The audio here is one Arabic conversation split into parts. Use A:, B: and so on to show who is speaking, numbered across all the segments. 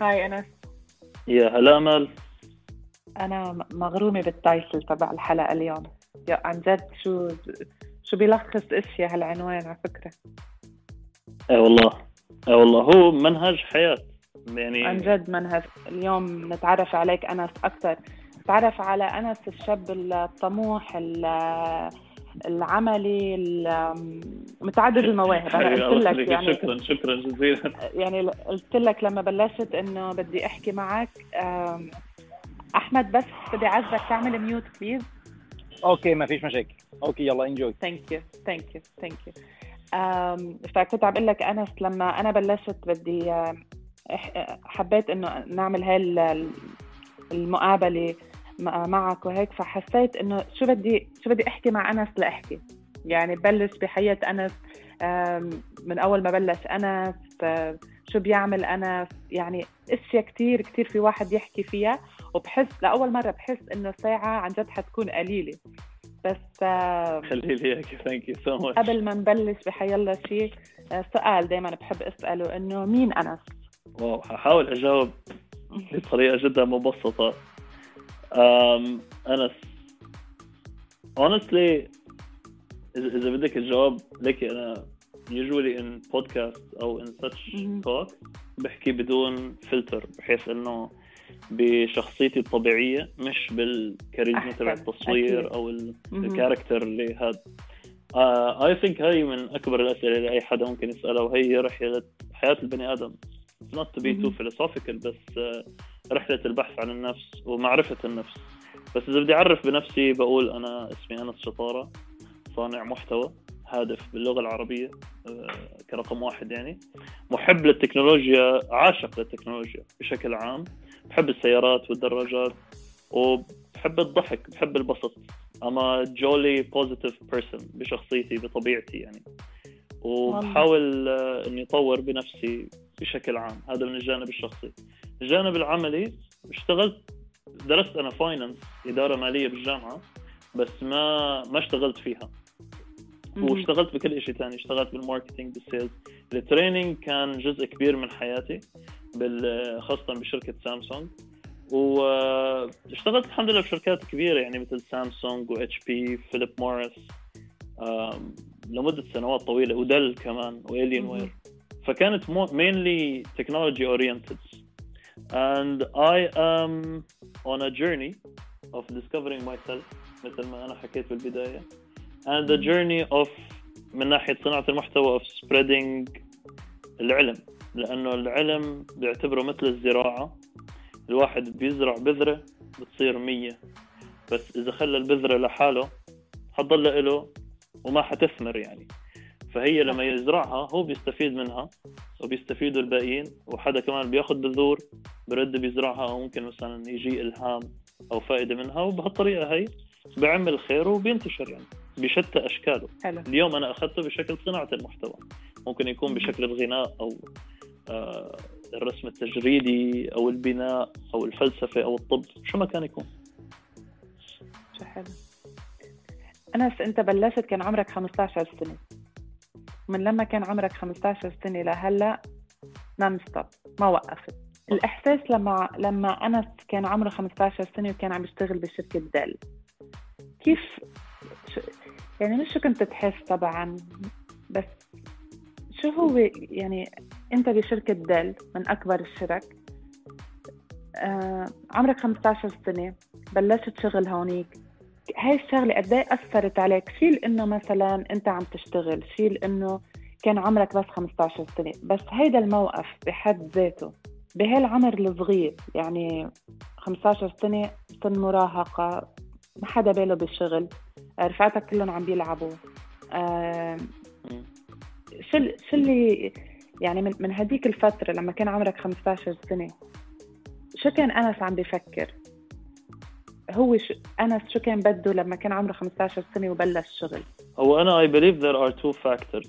A: Hi أنس.
B: يا هلا أمل.
A: أنا مغرومة بال title تبع الحلقة اليوم. يا عن جد شو شو بيلخص اشياء هالعنوان على فكرة.
B: إي والله. إي والله. هو منهج حياة. يعني
A: عن جد منهج. اليوم نتعرف عليك أنس أكثر نتعرف على أنس الشاب الطموح ال- العملي ال- متعدد المواهب. أنا
B: حبيبي،
A: قلت لك. يعني
B: شكرا شكرا جزيلا.
A: يعني قلت لك لما بلشت إنه بدي أحكي معك أحمد بس بدي اعذبك تعمل mute please
C: okay ما فيش مشاكل. okay يلا enjoy
A: thank you thank you thank you فكنت عم بقول لك انس لما أنا بلشت بدي حبيت إنه نعمل هاي ال- المقابلة معك وهيك فحسيت إنه شو بدي شو بدي أحكي مع أنس لأحكي. يعني ببلش بحياة أنس من أول ما بلش أنس شو بيعمل أنس. يعني أشياء كتير كتير في واحد يحكي فيها وبحس لأول مرة بحس إنه ساعة عن جد حتكون قليلة. بس
B: خلي لي اياك thank you so much
A: قبل ما نبلش بحيالله شيء آه، سؤال دائما بحب أسأله إنه مين أنس؟
B: واو ححاول أجاوب بطريقة جدا مبسطة. um أنس honestly اذا إذا بدك الجواب لك أنا usually in podcast أو in such talk بحكي بدون فلتر بحيث إنه بشخصيتي الطبيعية مش بالكاريزما تبع التصوير
A: أكيد.
B: أو. ال character اللي هذا I think هاي من أكبر الأسئلة اللي أي حدا ممكن يسألها وهي رحلة حياة البني آدم not to be too philosophical بس آه، رحلة البحث عن النفس ومعرفة النفس. بس إذا بدي أعرف بنفسي بقول أنا اسمي أنس شطارة صانع محتوى هادف باللغة العربية آه، كرقم واحد يعني. محب للتكنولوجيا عاشق للتكنولوجيا بشكل عام. بحب السيارات والدراجات وبحب الضحك بحب البسط. I'm a jolly positive person بشخصيتي بطبيعتي يعني. وبحاول آه، إني أطور بنفسي بشكل عام. هذا من الجانب الشخصي. الجانب العملي اشتغلت درست أنا finance إدارة مالية بالجامعة بس ما ما اشتغلت فيها. واشتغلت بكل شيء ثاني اشتغلت بال marketing بال sales. ال training كان جزء كبير من حياتي خاصة بشركة سامسونج. واشتغلت الحمد لله بشركات كبيرة يعني مثل سامسونج و HP فيليب موريس لمدة سنوات طويلة. ودل كمان والين. وير فكانت mainly technology oriented. And I am on a journey of discovering myself مثل ما أنا حكيت بالبداية. And the journey of من ناحية صناعة المحتوى of spreading العلم. لأنه العلم بيعتبره مثل الزراعة. الواحد بيزرع بذرة بتصير مية. بس إذا خلى البذرة لحاله حتضل له وما حتثمر يعني. فهي لما يزرعها هو بيستفيد منها وبيستفيدوا الباقيين وحدا كمان بياخذ بذور برد بيزرعها أو ممكن مثلا يجي إلهام أو فائدة منها وبهالطريقة هي بيعمل الخير وبينتشر يعني بشتى أشكاله.
A: حلو.
B: اليوم أنا أخذته بشكل صناعة المحتوى. ممكن يكون بشكل الغناء أو آه، الرسم التجريدي أو البناء أو الفلسفة أو الطب شو ما كان يكون.
A: شو حلو. أنس أنت بلشت كان عمرك 15 سنة. من لما كان عمرك 15 سنة لهلا non-stop ما وقفت. الإحساس لما لما أنس كان عمره 15 سنة وكان عم يشتغل بشركة ديل. كيف يعني مش شو كنت تحس طبعا بس شو هو يعني أنت بشركة ديل من أكبر الشركات؟ آه عمرك 15 سنة بلشت شغل هونيك هاي الشغلة قد إيه أثرت عليك شيل إنه مثلا أنت عم تشتغل شيل إنه كان عمرك بس 15 سنة بس هيدا الموقف بحد ذاته بهالعمر الصغير يعني 15 سنة سن مراهقة ما حدا باله بالشغل رفقاتك كلهم عم بيلعبوا آه،. شو شو اللي يعني من, من هديك الفترة لما كان عمرك 15 سنة شو كان أنس عم بفكر هو شو أنس شو كان بده لما كان عمره 15 سنة وبلش شغل
B: هو أنا I believe there are two factors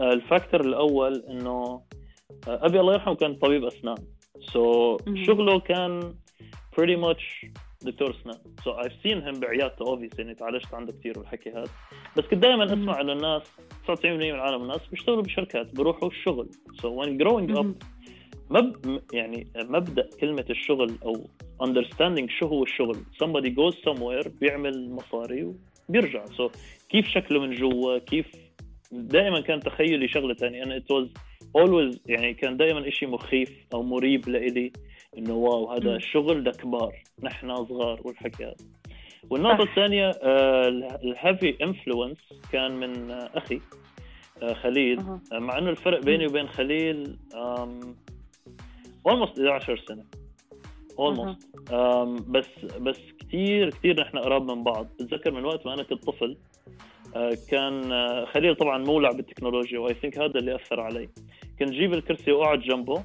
B: آه، ال factor الأول إنه آه، أبي الله يرحمه كان طبيب أسنان so
A: مهم.
B: شغله كان pretty much دكتور أسنان so I've seen him بعيادته obviously يعني تعالجت عنده كثير والحكي هذا بس كنت دائما. أسمع إنه الناس 99% من العالم الناس بيشتغلوا بشركات بيروحوا الشغل so when growing up. مب يعني مبدأ كلمة الشغل أو understanding شو هو الشغل. Somebody goes somewhere بيعمل مصاري وبيرجع. So كيف شكله من جوا؟ كيف؟ دائما كان تخيلي شغلة ثانية أنا it was always يعني كان دائما شيء مخيف أو مريب لإلي. إنه واو هذا. الشغل ده كبار. نحن صغار والحكي هذا. والنقطة. الثانية ال heavy influence كان من آه، أخي آه، خليل. آه، مع إنه الفرق بيني وبين خليل almost 11 سنة. almost بس بس كثير كثير نحن قراب من بعض. بتذكر من وقت ما أنا كنت طفل آه، كان آه، خليل طبعا مولع بالتكنولوجيا و I think هذا اللي أثر علي. كنت أجيب الكرسي وأقعد جنبه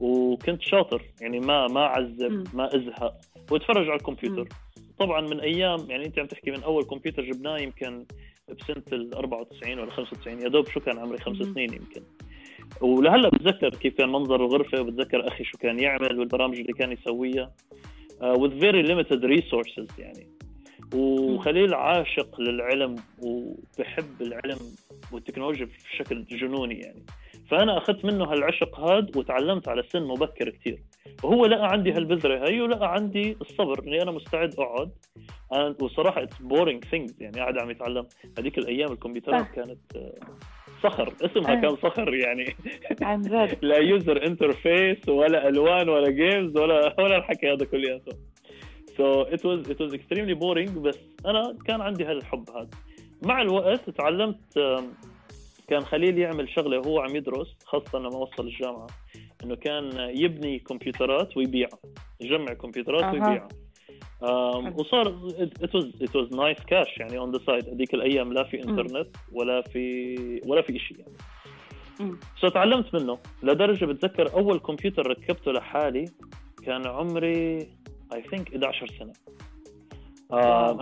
B: وكنت شاطر. يعني ما ما
A: أعذب.
B: ما أزهق وأتفرج على الكمبيوتر. طبعا من أيام يعني أنت عم تحكي من أول كمبيوتر جبناه يمكن بسنة ال 94 ولا 95 يا دوب شو كان عمري؟ خمس. سنين يمكن. ولهلا بتذكر كيف كان منظر الغرفة وبتذكر أخي شو كان يعمل والبرامج اللي كان يسويها. uh, with very limited resources يعني. وخليل عاشق للعلم وبحب العلم والتكنولوجيا بشكل جنوني يعني. فأنا أخذت منه هالعشق هاد وتعلمت على سن مبكر كثير وهو لقى عندي هالبذرة هي ولقى عندي الصبر إني أنا مستعد أقعد. أنا- وصراحة it's boring things يعني قاعد عم يتعلم. هذيك الأيام الكمبيوترات. كانت آه، صخر اسمها
A: آه.
B: كان صخر يعني
A: عن جد
B: لا user interface ولا ألوان ولا games ولا ولا الحكي هذا كلياته so it was it was extremely boring بس أنا كان عندي هالحب هذا مع الوقت تعلمت كان خليل يعمل شغلة وهو عم يدرس خاصة لما وصل الجامعة إنه كان يبني كمبيوترات ويبيعها يجمع كمبيوترات
A: أها.
B: ويبيعها. وصار it was it was nice cash يعني on the side هذيك الأيام لا في انترنت ولا في ولا في شيء يعني. so تعلمت منه. لدرجة بتذكر أول كمبيوتر ركبته لحالي كان عمري I think 11 سنة.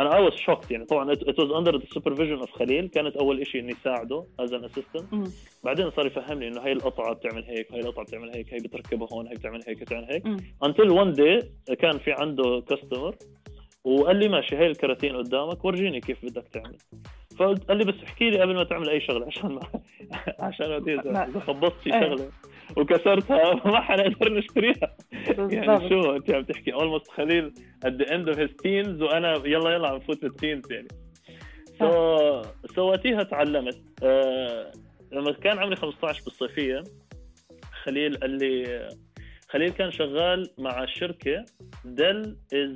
B: أنا I was shocked يعني طبعا it was under the supervision of خليل. كانت أول شيء إني ساعده an assistant.
A: مم.
B: بعدين صار يفهمني إنه هاي القطعة بتعمل هيك هاي القطعة بتعمل هيك هاي بتركبها هون هاي بتعمل هيك بتعمل هيك. until one day كان في عنده customer وقال لي ماشي هاي الكراتين قدامك ورجيني كيف بدك تعمل. فقلت قال لي بس احكي لي قبل ما تعمل أي شغلة عشان ما عشان إذا خبصت شي
A: إيه.
B: شغلة. وكسرتها. ما حنقدر نشتريها يعني شو أنت عم تحكي؟ almost خليل at the end of his teens وأنا يلا يلا عم فوت بال teens يعني. so so وقتها تعلمت آه لما كان عمري 15 بالصيفية خليل قال لي خليل كان شغال مع شركة ديل از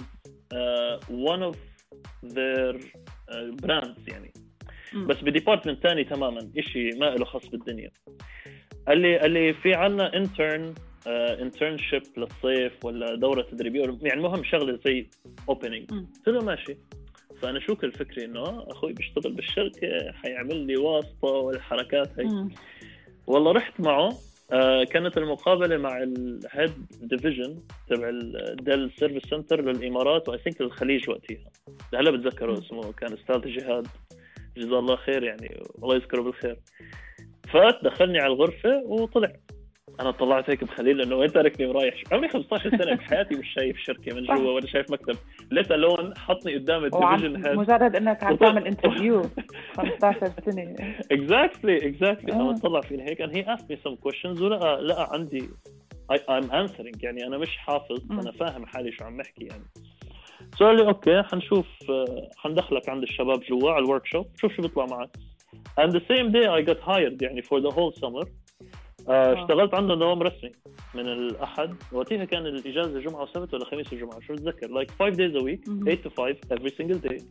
B: one of their براندز يعني. بس ب department ثاني تماما شيء ما له خاص بالدنيا. قال لي قال لي في عنا intern internship للصيف ولا دورة تدريبية يعني المهم شغله زي
A: opening.
B: قلت له ماشي فأنا شو كل فكري إنه آه، أخوي بيشتغل بالشركة حيعمل لي واسطة والحركات هي. والله رحت معه آه، كانت المقابلة مع ال head division تبع ال Dell service center للإمارات و I think للخليج وقتها هلا بتذكره. اسمه كان أستاذ جهاد جزاه الله خير يعني الله يذكره بالخير فات دخلني على الغرفة وطلع. أنا طلعت هيك بخليل إنه وين تاركني ورايح؟ عمري 15 سنة بحياتي مش شايف شركة من. جوا ولا شايف مكتب. let alone حطني قدام
A: ال
B: division هيد
A: مجرد إنك عم تعمل interview 15 سنة.
B: exactly exactly
A: آه.
B: أنا طلع فيني هيك and he asked me some questions ولقى لقى عندي I'm answering يعني أنا مش حافظ. أنا فاهم حالي شو عم بحكي يعني. so قال لي okay حنشوف آه، حندخلك عند الشباب جوا على ال workshop شوف شو بيطلع معك. And the same day I got hired يعني for the whole summer. آه، اشتغلت عنده دوام رسمي من الأحد. وقتها كان الإجازة جمعه وسبت ولا خميس وجمعه شو بتذكر like five days a week
A: مهم.
B: 8 to 5 every single day.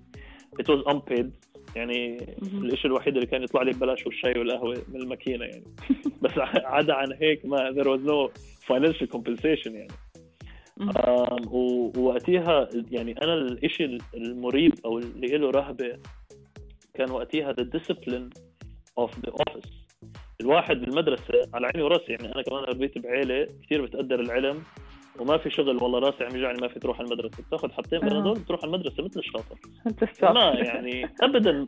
B: It was unpaid. يعني. الشيء الوحيد اللي كان يطلع لي ببلاش هو الشاي والقهوة من الماكينة يعني. بس عدا عن هيك ما there was no financial compensation يعني. ووقتها يعني أنا الشيء المريب أو اللي له رهبة كان وقتها the discipline of the office. الواحد بالمدرسة على عيني وراسي يعني أنا كمان ربيت بعيلة كثير بتقدر العلم وما في شغل والله راسي عم يوجعني ما في تروح على المدرسة. بتاخذ حبتين
A: آه.
B: بنادول بتروح على المدرسة مثل الشاطر. ما يعني ابدا.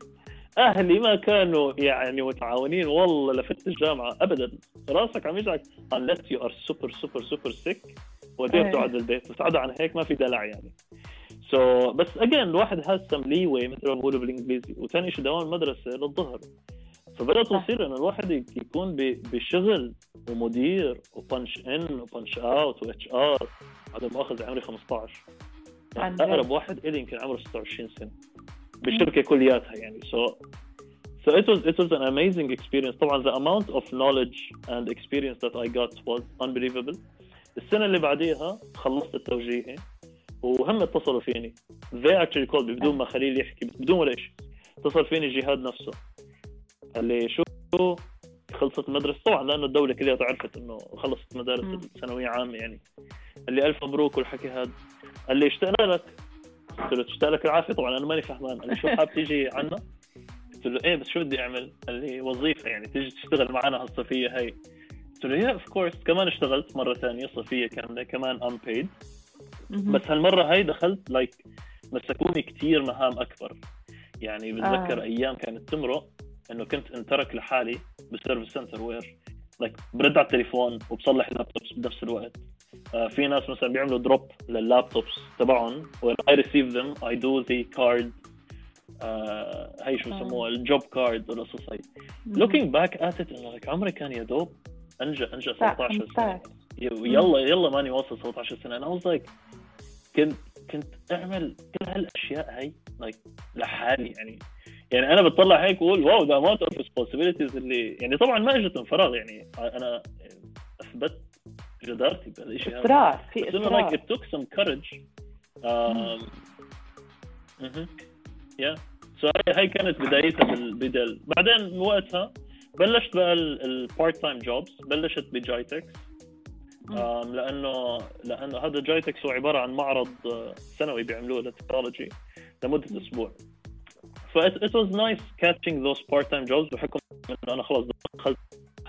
B: أهلي ما كانوا يعني متعاونين والله لفت الجامعة ابدا. راسك عم يجعك. Unless you are super super super sick ودير
A: إيه.
B: تقعد بالبيت بس عدا عن هيك ما في دلع يعني. سو so, بس اجين الواحد هاز سم لي واي مثل ما بقولوا بالإنجليزي. وثاني شيء دوام المدرسة للظهر. فبدأت
A: صح.
B: تصير انه الواحد يك- يكون بشغل ومدير و punch in و punch out و HR هذا مؤاخذ عمري 15
A: عن
B: يعني. أقرب واحد إلي يمكن عمره 26 سنة. بالشركة كلياتها يعني. So so it was it was an amazing experience. طبعا the amount of knowledge and experience that I got was unbelievable. السنة اللي بعديها خلصت التوجيهي وهم اتصلوا فيني. They actually called بدون ما خليل يحكي بدون ولا شيء اتصل فيني جهاد نفسه. قال لي شو؟ خلصت المدرسة طبعا لأنه الدولة كلها عرفت إنه خلصت مدارس
A: مم.
B: الثانوية عامة يعني. قال لي ألف مبروك والحكي هذا قال لي اشتقنا لك. قلت له تشتاق لك العافية طبعا أنا ماني فهمان. قال لي شو حاب تيجي عنا؟ قلت له إيه بس شو بدي أعمل؟ قال لي وظيفة يعني تيجي تشتغل معنا هالصيفية هي قلت له yeah of course كمان اشتغلت مرة ثانية صيفية كاملة كمان unpaid.
A: مهم.
B: بس هالمرة هاي دخلت like مسكوني كثير مهام أكبر. يعني بتذكر
A: آه.
B: أيام كانت تمرق إنه كنت انترك لحالي بال service center where like برد على التليفون وبصلح laptops بنفس الوقت. آه في ناس مثلا بيعملوا drop لل laptops تبعهم. When I receive them I do the card. آه هي شو
A: آه.
B: بسموها ال job card والقصص هي looking back at it انه عمري كان يا دوب انجى
A: لا،
B: 17 سنة.
A: 15.
B: ي- يلا يلا ماني واصل 17 سنة. أنا was like كنت كنت اعمل كل هالأشياء هاي like لحالي يعني. يعني أنا بطلع هيك وأقول wow the amount of responsibilities اللي يعني طبعا ما إجت من فراغ يعني. أنا أثبت جدارتي بهالشيء هذا
A: اصرار في اصرار
B: took some courage. um, مهم. yeah. So هاي كانت بدايتها بالبداية بعدين من وقتها بلشت بقى ال part time jobs بلشت بجايتكس. لأنه لأنه هذا جايتكس هو عبارة عن معرض uh, سنوي بيعملوه للتكنولوجي لمدة أسبوع. ف it, was nice catching those part time jobs بحكم إنه أنا خلص دخلت.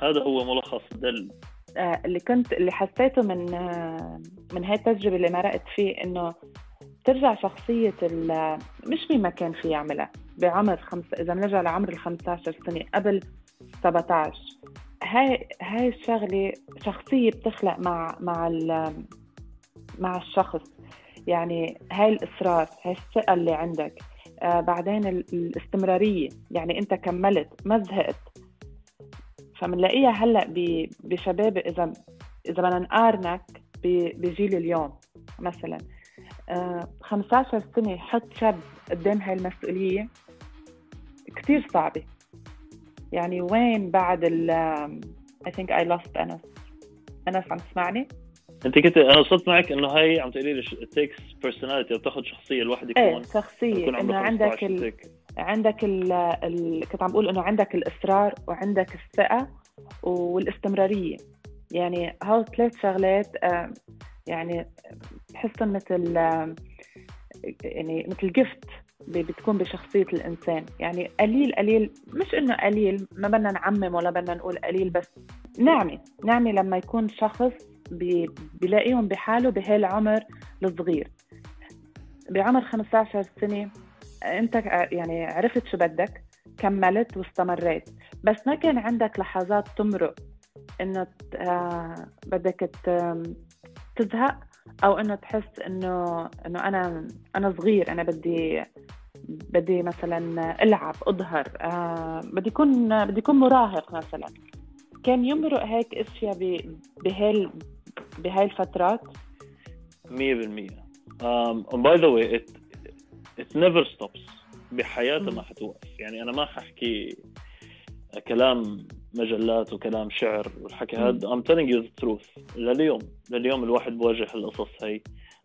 B: هذا هو ملخص دل.
A: آه، اللي كنت اللي حسيته من آه، من هاي التجربة اللي مرقت فيه إنه ترجع شخصية ال- مش مين ما كان في يعملها. بعمر خمس إذا بنرجع لعمر ال 15 سنة قبل 17 هاي هاي الشغلة شخصية بتخلق مع مع مع الشخص. يعني هاي الإصرار هاي الثقة اللي عندك. آه بعدين ال- الاستمرارية. يعني أنت كملت ما زهقت. فبنلاقيها هلأ بشباب إذا إذا بدنا نقارنك بجيل اليوم مثلا. آه، 15 سنة يحط شاب قدام هاي المسؤولية كثير صعبة. يعني وين بعد ال I think I lost أنس أنس عم تسمعني؟
B: أنت كنت أنا وصلت معك إنه هاي عم تقولي لي it takes personality بتاخذ شخصية الواحد يكون إيه عمره
A: إنه عندك
B: 15
A: ال... عندك ال... ال... كنت عم بقول إنه عندك الإصرار وعندك الثقة والاستمرارية. يعني هول ثلاث شغلات آه، يعني بحسهم مثل آه، يعني مثل جفت بتكون بشخصية الإنسان. يعني قليل قليل مش إنه قليل ما بدنا نعمم ولا بدنا نقول قليل بس نعمة نعمة لما يكون شخص بي- بيلاقيهم بحاله بهالعمر الصغير. بعمر 15 سنة أنت يعني عرفت شو بدك كملت واستمريت. بس ما كان عندك لحظات تمرق إنه ت- آه بدك تزهق. أو إنه تحس انه إنه أنا أنا صغير أنا بدي بدي مثلا ألعب أظهر آه بدي يكون بدي يكون مراهق مثلا. كان يمرق هيك أشياء بهال بهاي الفترات؟
B: 100% um, and by the way it it never stops. بحياتها. ما حتوقف. يعني أنا ما ححكي كلام مجلات وكلام شعر والحكي. هذا I'm telling you the truth. لليوم لليوم الواحد بواجه القصص هي.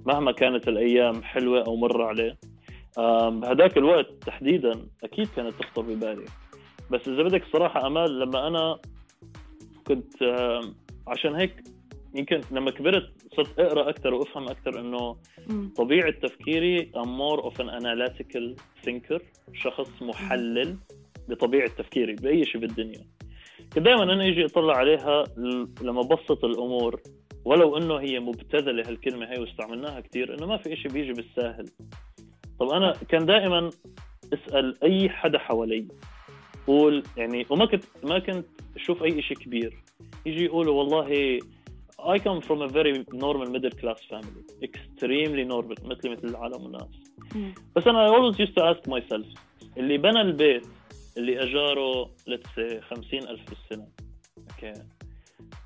B: مهما كانت الأيام حلوة أو مرة عليه. بهداك الوقت تحديدا أكيد كانت تخطر ببالي. بس إذا بدك صراحة أمال لما أنا كنت عشان هيك يمكن لما كبرت صرت أقرأ أكثر وأفهم أكثر
A: إنه.
B: طبيعة تفكيري I'm more of an analytical thinker شخص محلل بطبيعة تفكيري بأي شيء بالدنيا. دائما أنا أجي اطلع عليها لما بسط الأمور ولو إنه هي مبتذلة هالكلمة هي واستعملناها كثير إنه ما في شيء بيجي بالساهل. طب أنا كان دائما أسأل أي حدا حوالي قول يعني وما كنت ما كنت أشوف أي شيء كبير. يجي يقولوا والله I come from a very normal middle class family extremely normal مثلي مثل العالم والناس. بس أنا I always used to ask myself اللي بنى البيت اللي أجاره لتس 50000 بالسنه أوكي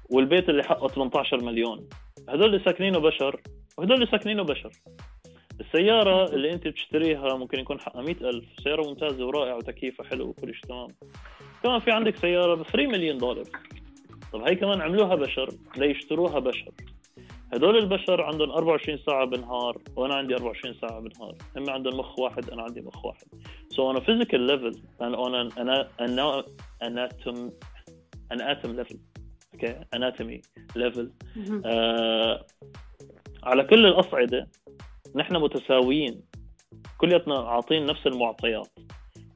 B: والبيت اللي حقه 18 مليون. هدول اللي ساكنينه بشر وهدول اللي ساكنينه بشر. السيارة اللي أنت بتشتريها ممكن يكون حقها 100000 سيارة ممتازة ورائعة وتكييفها حلو وكل شيء تمام. كمان في عندك سيارة ب 3 مليون دولار طب هي كمان عملوها بشر ليشتروها بشر. هدول البشر عندهم 24 ساعة بالنهار وأنا عندي 24 ساعة بالنهار هم عندهم مخ واحد أنا عندي مخ واحد. So on a physical level and on an ana- ana- anatom an atom level. Okay? Anatomy level. آه على كل الأصعدة نحن متساويين. كلياتنا عاطين نفس المعطيات.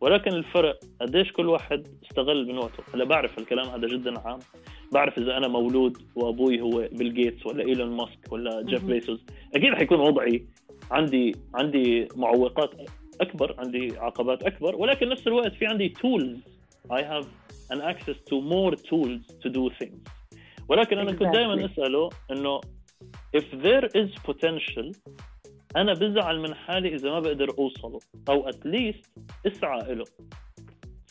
B: ولكن الفرق قديش كل واحد استغل من وقته هلا بعرف الكلام هذا جدا عام بعرف إذا أنا مولود وأبوي هو بيل جيتس ولا ايلون ماسك ولا جيف. بيسوس أكيد حيكون وضعي عندي عندي معوقات أكبر عندي عقبات أكبر ولكن نفس الوقت في عندي tools I have an access to more tools to do things ولكن أنا كنت دائما. أسأله إنه if there is potential أنا بزعل من حالي إذا ما بقدر أوصله أو at least اسعى له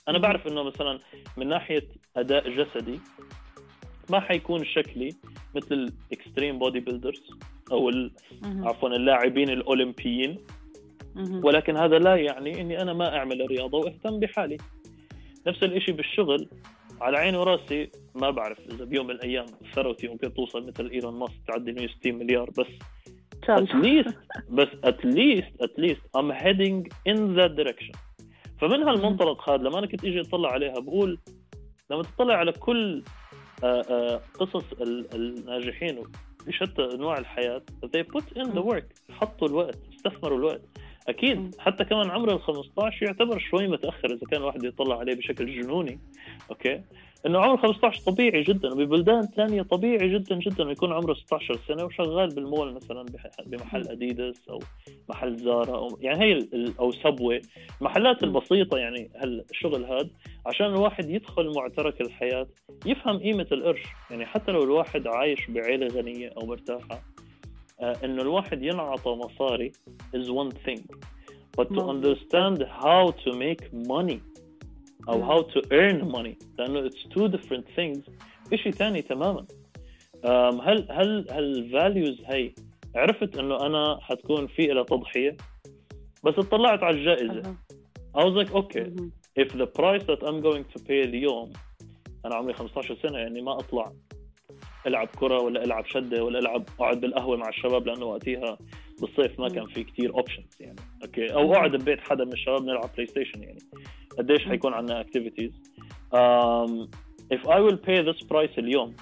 A: أنا.
B: بعرف إنه مثلا من ناحية أداء جسدي ما حيكون شكلي مثل ال extreme body builders
A: أو.
B: عفوا اللاعبين
A: الأولمبيين.
B: ولكن هذا لا يعني إني أنا ما أعمل رياضة وأهتم بحالي نفس الشيء بالشغل على عيني وراسي ما بعرف إذا بيوم من الأيام ثروتي ممكن توصل مثل إيلون ماسك تعدي 160 مليار بس at least بس at least at least I'm heading in that direction. فمن هالمنطلق هذا لما أنا كنت إجي أطلع عليها بقول لما تطلع على كل آه، آه، قصص ال- الناجحين بشتى أنواع الحياة they put in the work. حطوا الوقت استثمروا الوقت. أكيد حتى كمان عمر ال 15 يعتبر شوي متأخر إذا كان الواحد يطلع عليه بشكل جنوني أوكي؟ إنه عمر 15 طبيعي جدا وببلدان ثانية طبيعي جدا جدا يكون عمره 16 سنة وشغال بالمول مثلا بمحل أديداس أو محل زارا أو يعني هي أو سبوي المحلات. البسيطة يعني هالشغل هذا عشان الواحد يدخل معترك الحياة يفهم قيمة القرش يعني حتى لو الواحد عايش بعيلة غنية أو مرتاحة آه، إنه الواحد ينعطى مصاري is one thing but to
A: مظبوط.
B: understand how to make money
A: أو
B: how to earn money. لأنه it's two different things. شيء ثاني تماما. هل هل values هي عرفت إنه أنا حتكون في لها تضحية؟ بس اطلعت على
A: الجائزة.
B: I was like okay if the price that I'm going to pay اليوم أنا عمري 15 سنة يعني ما أطلع ألعب كرة ولا ألعب شدة ولا ألعب أقعد بالقهوة مع الشباب لأنه وقتها بالصيف ما كان في كتير options يعني okay
A: أو.
B: اقعد ببيت حدا من الشباب نلعب بلاي ستيشن يعني قديش. حيكون عندنا activities um, if I will pay this price اليوم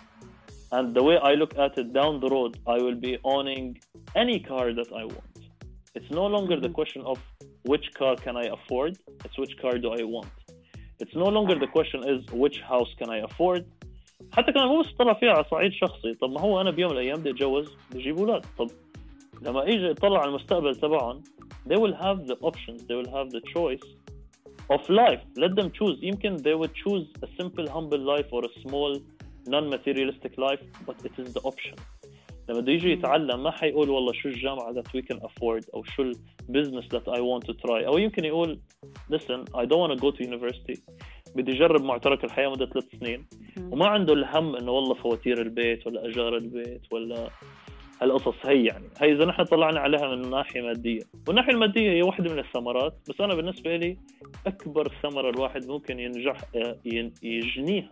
B: and the way I look at it down the road I will be owning any car that I want it's no longer the
A: Mhm.
B: question of which car can I afford it's which car do I want it's no longer the question is which house can I afford حتى كمان مو بس طلع فيها على صعيد شخصي طب ما هو أنا بيوم من الأيام بدي اتجوز بدي أجيب أولاد طب لما اجي اطلع على المستقبل تبعهم they will have the options they will have the choice of life let them choose يمكن they would choose a simple humble life or a small non-materialistic life but it is the option لما بده يجي
A: مم.
B: يتعلم ما حيقول والله شو الجامعة that we can afford أو شو ال business that I want to try أو يمكن يقول listen I don't want to go to university بدي أجرب معترك الحياة مدة ثلاث سنين
A: مم.
B: وما عنده الهم انه والله فواتير البيت ولا ايجار البيت ولا هالقصص هي يعني هي إذا نحن طلعنا عليها من ناحية مادية. والناحية المادية هي واحدة من الثمرات بس أنا بالنسبة لي أكبر ثمرة الواحد ممكن ينجح آه، يجنيها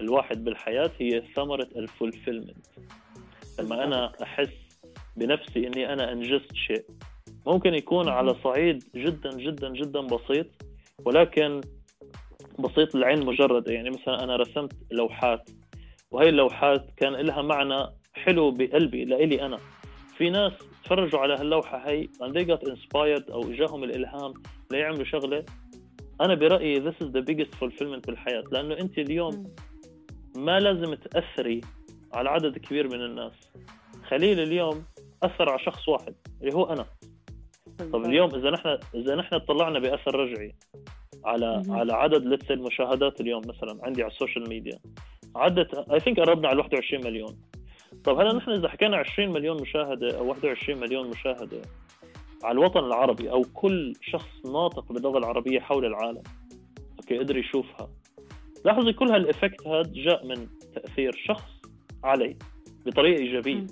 B: الواحد بالحياة هي ثمرة الفولفيلمنت. لما أنا أحس بنفسي إني أنا أنجزت شيء ممكن يكون على صعيد جدا جدا جدا بسيط ولكن بسيط للعين مجردة. يعني مثلا أنا رسمت لوحات وهي اللوحات كان لها معنى حلو بقلبي لإلي أنا في ناس تفرجوا على هاللوحة هي and they got inspired أو جاهم الإلهام ليعملوا شغلة أنا برأيي this is the biggest fulfillment بالحياة لأنه أنت اليوم. ما لازم تأثري على عدد كبير من الناس خليل اليوم أثر على شخص واحد اللي هو أنا طب. اليوم إذا نحن إذا نحن طلعنا بأثر رجعي على. على عدد let's المشاهدات اليوم مثلا عندي على ال social media عدت I think قربنا على 21 مليون طب هلا نحن إذا حكينا 20 مليون مشاهدة أو 21 مليون مشاهدة على الوطن العربي أو كل شخص ناطق باللغة العربية حول العالم okay قدر يشوفها لاحظي كل هال effect هذا جاء من تأثير شخص علي بطريقة إيجابية
A: مم.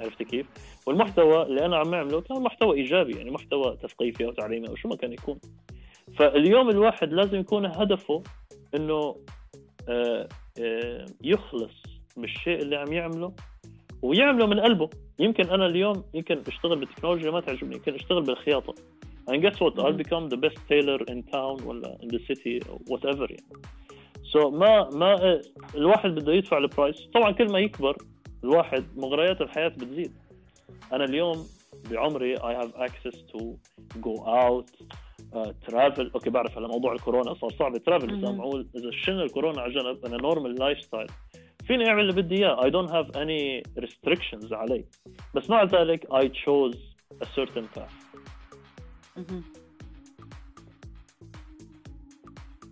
B: عرفت كيف؟ والمحتوى اللي أنا عم أعمله كان محتوى إيجابي يعني محتوى تثقيفي أو تعليمي أو شو ما كان يكون فاليوم الواحد لازم يكون هدفه إنه آه، آه، يخلص بالشيء اللي عم يعمله ويعمله من قلبه. يمكن أنا اليوم يمكن اشتغل بالتكنولوجيا ما تعجبني. يمكن أشتغل بالخياطة. And guess what? I'll become the best tailor in town ولا in the city whatever يعني. So ما ما الواحد بده يدفع البرايس طبعا كل ما يكبر الواحد مغريات الحياة بتزيد. أنا اليوم بعمري I have access to go out travel okay بعرف هلا موضوع الكورونا صار صعب. travel بس. معقول. إذا شلنا الكورونا على جنب أنا normal lifestyle فيني أعمل اللي بدي إياه I don't have any restrictions علي بس مع ذلك I chose a certain path.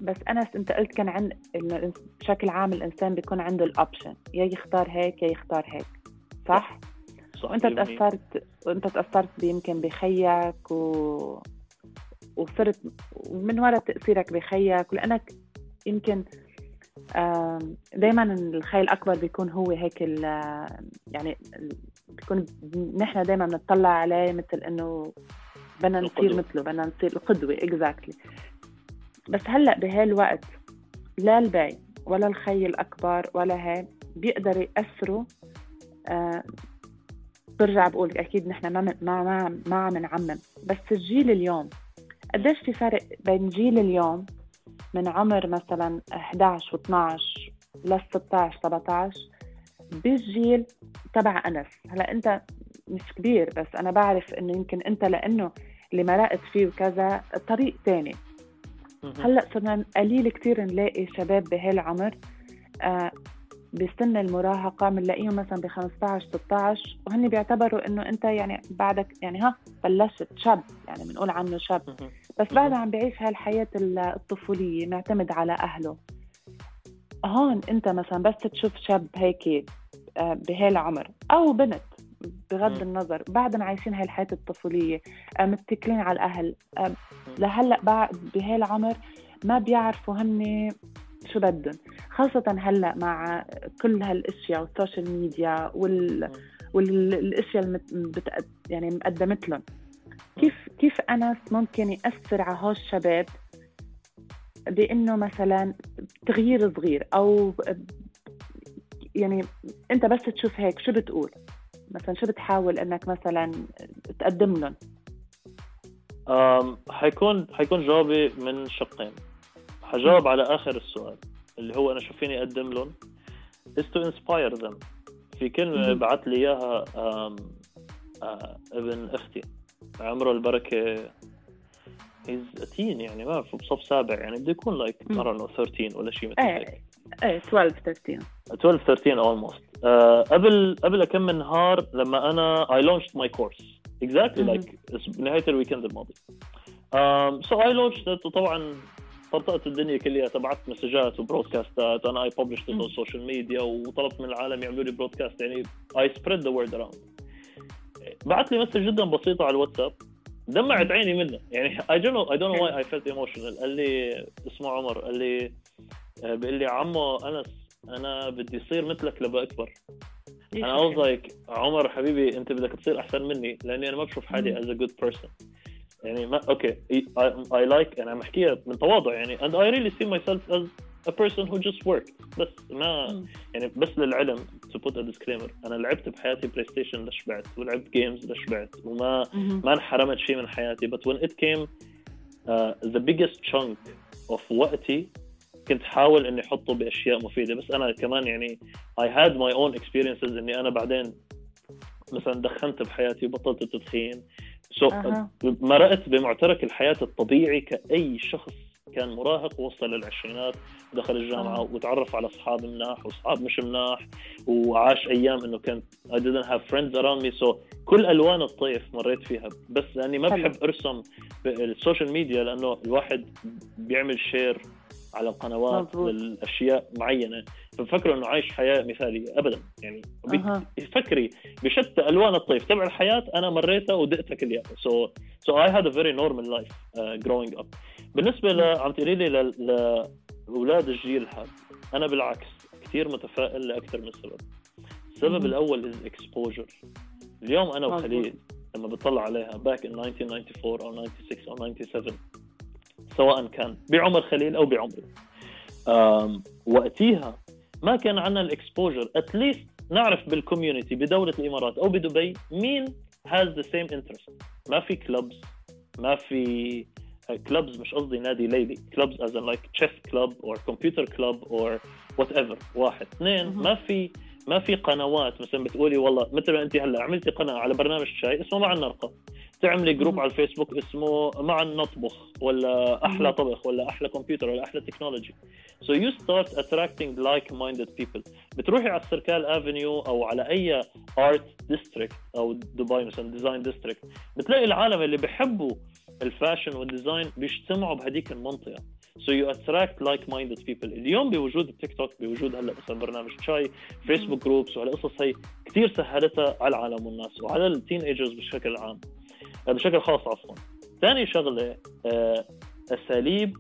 A: بس أنس أنت قلت كان عن انه بشكل عام الإنسان بيكون عنده ال option يا يختار هيك يا يختار هيك صح؟
B: صح
A: وأنت
B: 100%.
A: تأثرت وأنت تأثرت يمكن بخيك و... وصرت من وراء تأثيرك بخيك ولانك يمكن دايما الخي الأكبر بيكون هو هيك. يعني بيكون نحن دايما بنطلع عليه مثل إنه بدنا نصير. مثله بدنا نصير القدوة exactly بس هلأ بهالوقت لا البي ولا الخي الأكبر ولا هيك بيقدروا يأثروا آه برجع بقول أكيد نحن ما ما ما, ما عم نعمم بس الجيل اليوم قديش في فرق بين جيل اليوم من عمر مثلا 11 و12 ل 16 17 بالجيل تبع أنس هلا أنت مش كبير بس أنا بعرف إنه يمكن أنت لأنه اللي مرقت فيه وكذا طريق تاني. هلا صرنا قليل كتير نلاقي شباب بهالعمر آه بسن المراهقة بنلاقيهم مثلا ب 15 16 وهن بيعتبروا إنه أنت يعني بعدك يعني ها بلشت شاب يعني بنقول عنه شاب. بس بعد عم بعيش هالحياة ال- الطفولية معتمد على أهله. هون أنت مثلا بس تشوف شاب هيك آه، بهالعمر أو بنت بغض. النظر بعدهم عايشين هاي الحياة الطفولية آه، متكلين على الأهل آه، لهلأ بعد بهالعمر ما بيعرفوا هن شو بدهم. خاصة هلا مع كل هالأشياء وال social media وال والأشياء اللي. يعني مقدمت لهم. كيف كيف انس ممكن يأثر على هول الشباب بإنه مثلا تغيير صغير أو يعني أنت بس تشوف هيك شو بتقول؟ مثلا شو بتحاول إنك مثلا تقدم لهم؟
B: حيكون حيكون جوابي من شقين. حجاوب على آخر السؤال. اللي هو أنا شو فيني أقدم لهم. Is to inspire them. في
A: كلمة.
B: بعت لي إياها آه، ابن أختي. عمره البركة he's a teen يعني ما بعرف بصف سابع يعني بده يكون لايك like, I
A: مم.
B: don't know 13 ولا شيء مثل هيك.
A: إيه إيه 12 13
B: 12 13 almost. uh, قبل قبل كم من نهار لما أنا I launched my course. Exactly like بنهايه ال weekend الماضي. um, so I launched it وطبعا طرطقت الدنيا كلها تبعت مسجات وبرودكاستات أنا it
A: مم.
B: on social media وطلبت من العالم يعملوا لي broadcast يعني I spread the word around. بعت لي message جدا بسيطه على الواتساب دمعت عيني منه. يعني know I don't know why I felt emotional. قال لي اسمه عمر قال لي آه، بيقول لي عمو أنس أنا بدي اصير مثلك لما أكبر. أنا was like عمر حبيبي أنت بدك تصير أحسن مني لأني أنا ما بشوف حالي as a good person. يعني ما أوكي I, I like أنا عم احكيها من تواضع يعني. And I really see myself as a person who just worked. بس ما
A: مم.
B: يعني بس للعلم to put a disclaimer. أنا لعبت بحياتي بلاي ستيشن لشبعت ولعبت games لشبعت وما
A: مهم.
B: ما انحرمت شيء من حياتي. But when it came uh, the biggest chunk of وقتي كنت حاول إني أحطه بأشياء مفيدة. بس أنا كمان يعني I had my own experiences إني أنا بعدين مثلا دخنت بحياتي وبطلت التدخين so
A: أها.
B: مرقت بمعترك الحياة الطبيعي كأي شخص كان مراهق وصل للعشرينات ودخل الجامعة
A: آه.
B: وتعرف على أصحاب مناح وأصحاب مش مناح وعاش أيام إنه كان I didn't have friends around me so كل ألوان الطيف مريت فيها بس لأني ما. بحب أرسم بال social media لأنه الواحد بيعمل share على القنوات. للأشياء معينة فبفكروا إنه عايش حياة مثالية ابدا يعني
A: أها.
B: فكري بشتى ألوان الطيف تبع الحياة أنا مريتها ودقتها so so I had a very normal life uh, growing up بالنسبة ل عم تقولي لي لأولاد الجيل هذا أنا بالعكس كثير متفائل لأكثر من سبب السبب. الأول ال exposure اليوم
A: أنا.
B: وخليل لما بطلع عليها back in 1994 أو 96 أو 97 سواء كان بعمر خليل أو بعمري وقتيها ما كان عندنا ال exposure at least نعرف بال community بدولة الإمارات أو بدبي مين has the same interest. ما في clubs ما في clubs مش قصدي نادي ليلي clubs as in like chess club or computer club or whatever واحد. اثنين. ما في ما في قنوات مثلا بتقولي والله مثل ما أنت هلأ عملتي قناة على برنامج شاي اسمه مع النرقه تعملي
A: group.
B: على الفيسبوك اسمه مع نطبخ ولا
A: أحلى.
B: طبخ ولا أحلى كمبيوتر ولا أحلى تكنولوجي so you start attracting like-minded people. بتروحي على السيركال أفنيو أو على أي art district أو دبي مثلا design district بتلاقي العالم اللي بحبوا ال fashion وال design بيجتمعوا بهديك المنطقة. So you attract like-minded people. اليوم بوجود التيك توك بوجود هلأ مثلا برنامج شاي فيسبوك groups وهالقصص هي كثير سهلتها على العالم والناس وعلى ال teenagers بشكل عام. بشكل خاص عفوا ثاني شغلة آه، أساليب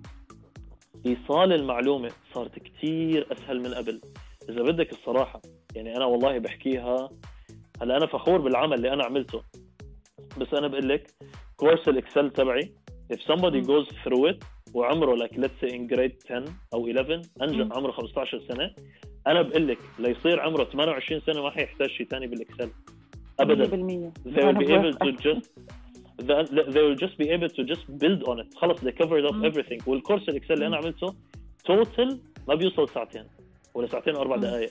B: إيصال المعلومة صارت كثير أسهل من قبل. إذا بدك الصراحة يعني أنا والله بحكيها هلأ أنا فخور بالعمل اللي أنا عملته. بس أنا بقول لك course الإكسل تبعي if somebody goes through it وعمره like let's say in grade 10 أو 11 أنجح
A: مم.
B: عمره 15 سنة أنا بقول لك ليصير عمره 28 سنة ما حيحتاج شيء ثاني بالإكسل. ابدا.
A: 100%
B: they will be able to just they will just be able to just build on it. خلص they covered up everything. وال course الاكسل اللي
A: أنا.
B: عملته total ما بيوصل ساعتين ولا ساعتين
A: وأربع.
B: دقائق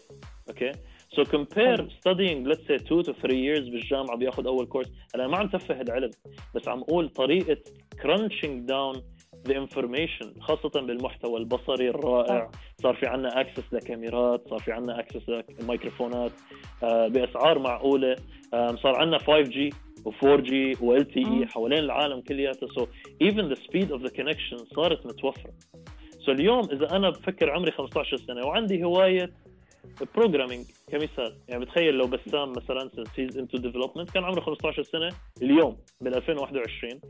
B: أوكي so compare
A: حلو.
B: studying let's say 2 to 3 years بالجامعة بياخذ أول course أنا ما عم تفه العلم بس عم أقول طريقة crunching down the information خاصة بالمحتوى البصري الرائع. صار في عنا access لكاميرات صار في عنا access لميكروفونات آه، بأسعار معقولة. صار عنا 5G و4G و LTE
A: مم.
B: حوالين العالم كلياته so even the speed of the connection صارت متوفرة so اليوم إذا أنا بفكر عمري 15 سنة وعندي هواية programming كمثال يعني بتخيل لو بسام مثلا says into development كان عمره 15 سنة اليوم بال 2021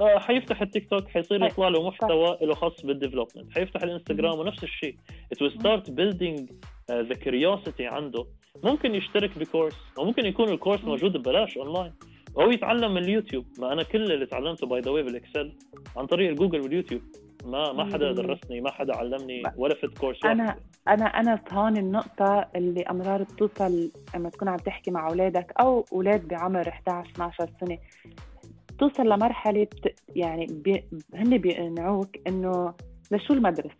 B: آه حيفتح التيك توك حيصير. يطلع له محتوى له خاص بال development حيفتح
A: الإنستغرام.
B: ونفس الشيء it will start building uh, the curiosity عنده ممكن يشترك ب course أو ممكن يكون ال
A: course.
B: موجود ببلاش اونلاين أو يتعلم من اليوتيوب ما أنا كل اللي تعلمته by the way بالإكسل عن طريق الجوجل واليوتيوب ما ما حدا. درسني ما حدا علمني ولا فت
A: course
B: أنا.
A: أنا أنا هون النقطة اللي أمرار بتوصل لما تكون عم تحكي مع أولادك أو أولاد بعمر 11 12 سنة توصل لمرحلة يعني بي هن بيقنعوك إنه لشو المدرسة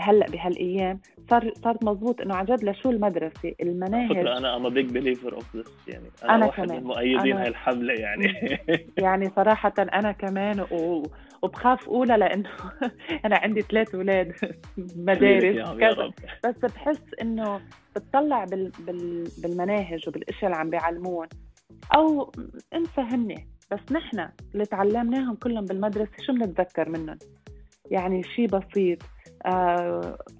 A: هلأ بهالأيام صار صارت مزبوط إنه عن جد لشو المدرسة؟
B: فكرة
A: المناهج
B: أنا I'm big believer of this يعني أنا,
A: أنا
B: واحد
A: كمان.
B: من مؤيدين
A: أنا-
B: هاي الحملة يعني.
A: يعني صراحة أنا كمان و... وبخاف أولى لأنه أنا عندي ثلاث أولاد مدارس كذا بس بحس إنه بتطلع بال... بال... بالمناهج وبالاشياء اللي عم بيعلمون. أو انسى هن بس نحن اللي تعلمناهم كلهم بالمدرسة شو بنتذكر منهم؟ يعني شيء بسيط.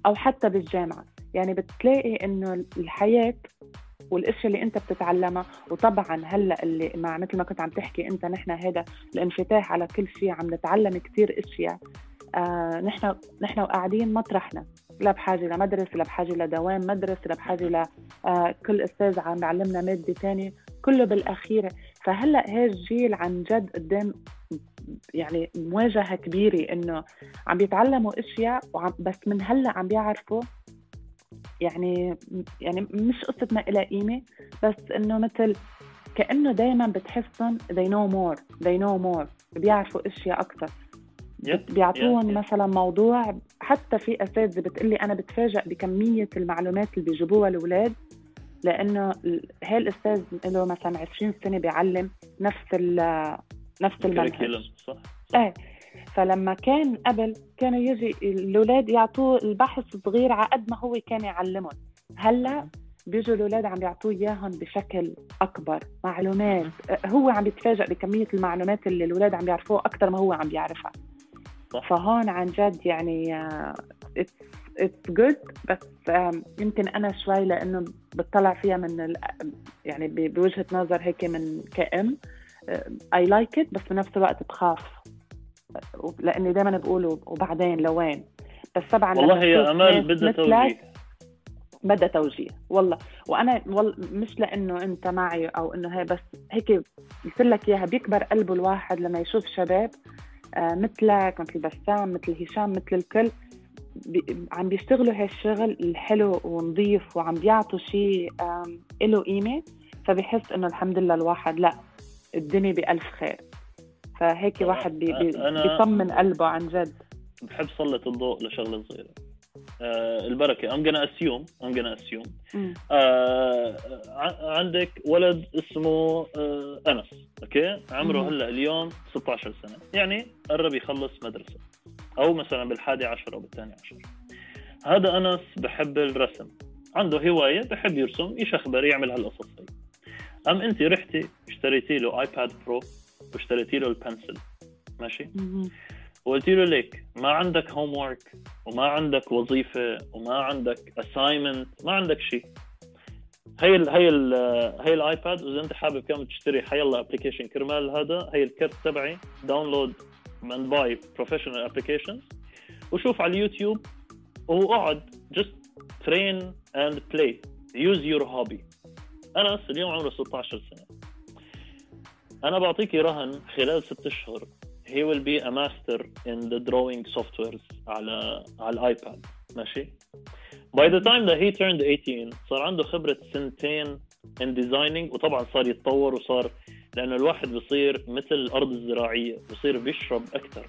A: أو حتى بالجامعة. يعني بتلاقي إنه الحياة والاشياء اللي أنت بتتعلمها وطبعا هلأ اللي مع مثل ما كنت عم تحكي أنت نحن هذا الانفتاح على كل شيء عم نتعلم كثير إشياء. آه نحن نحن وقاعدين مطرحنا لا بحاجة لمدرسه لا بحاجة لدوام مدرسه لا بحاجة ل آه كل أستاذ عم يعلمنا مادة ثانية كله بالأخير. فهلأ هذا الجيل عن جد قدام يعني مواجهة كبيرة إنه عم بيتعلموا إشياء وعم بس من هلأ عم بيعرفوا يعني يعني مش قصة ما لها قيمة بس إنه مثل كأنه دائما بتحسهم they know more they know more بيعرفوا إشياء
B: أكثر
A: بيعطوهم
B: yeah, yeah.
A: مثلا موضوع حتى في أساتذة بتقلي أنا بتفاجئ بكمية المعلومات اللي بيجيبوها الأولاد لأنه ال- هاي الأستاذ له مثلا 20 سنة بيعلم نفس نفس المنهج.
B: curriculum، صح.
A: إيه فلما كان قبل كانوا يجي الأولاد يعطوه البحث صغير على قد ما هو كان يعلمهم. هلأ بيجوا الأولاد عم بيعطوه إياهم بشكل أكبر معلومات. هو عم بيتفاجئ بكمية المعلومات اللي الأولاد عم بيعرفوها أكثر ما هو عم بيعرفها
B: صح.
A: فهون عن جد يعني it's it's good بس يمكن أنا شوي لأنه بطلع فيها من يعني بوجهة نظر هيك من كأم. I like it بس بنفس الوقت بخاف. لأني دائما بقول وبعدين لوين؟ بس طبعا
B: والله يا أمال بدها توجيه.
A: بدها توجيه والله. وأنا والله مش لأنه أنت معي أو إنه هي بس هيك قلت لك إياها بيكبر قلبه الواحد لما يشوف شباب آه مثلك مثل بسام مثل هشام مثل الكل بي عم بيشتغلوا هالشغل الحلو ونظيف وعم بيعطوا شيء له قيمة. فبحس إنه الحمد لله الواحد لأ. الدنيا بألف خير. فهيك واحد بي بي بيطمن قلبه عن جد.
B: بحب سلط الضوء لشغلة صغيرة. آه البركة. I'm gonna assume I'm gonna assume. آه عندك ولد اسمه آه أنس. أوكي؟ عمره هلأ اليوم 16 سنة. يعني قرب يخلص مدرسة. أو مثلا بالحادي عشر أو بالثاني عشر. هذا أنس بحب الرسم. عنده هواية بحب يرسم. يشخبر يعمل هالقصص. أم أنت رحتي اشتريتي له iPad Pro واشتريتي له ال pencil ماشي؟ وقلت له ليك ما عندك homework وما عندك وظيفة وما عندك assignment ما عندك شيء هي ال هي ال هي ال iPad وإذا أنت حابب كمان تشتري حيلا application كرمال هذا هي ال card تبعي download and buy professional applications وشوف على اليوتيوب واقعد just train and play use your hobby انس اليوم عمره 16 سنة. أنا بعطيكي رهن خلال ست أشهر. He will be a master in the drawing softwares على على ال iPad ماشي؟ By the time that he turned 18 صار عنده خبرة سنتين in designing وطبعا صار يتطور وصار لأنه الواحد بصير مثل الأرض الزراعية بصير بيشرب أكثر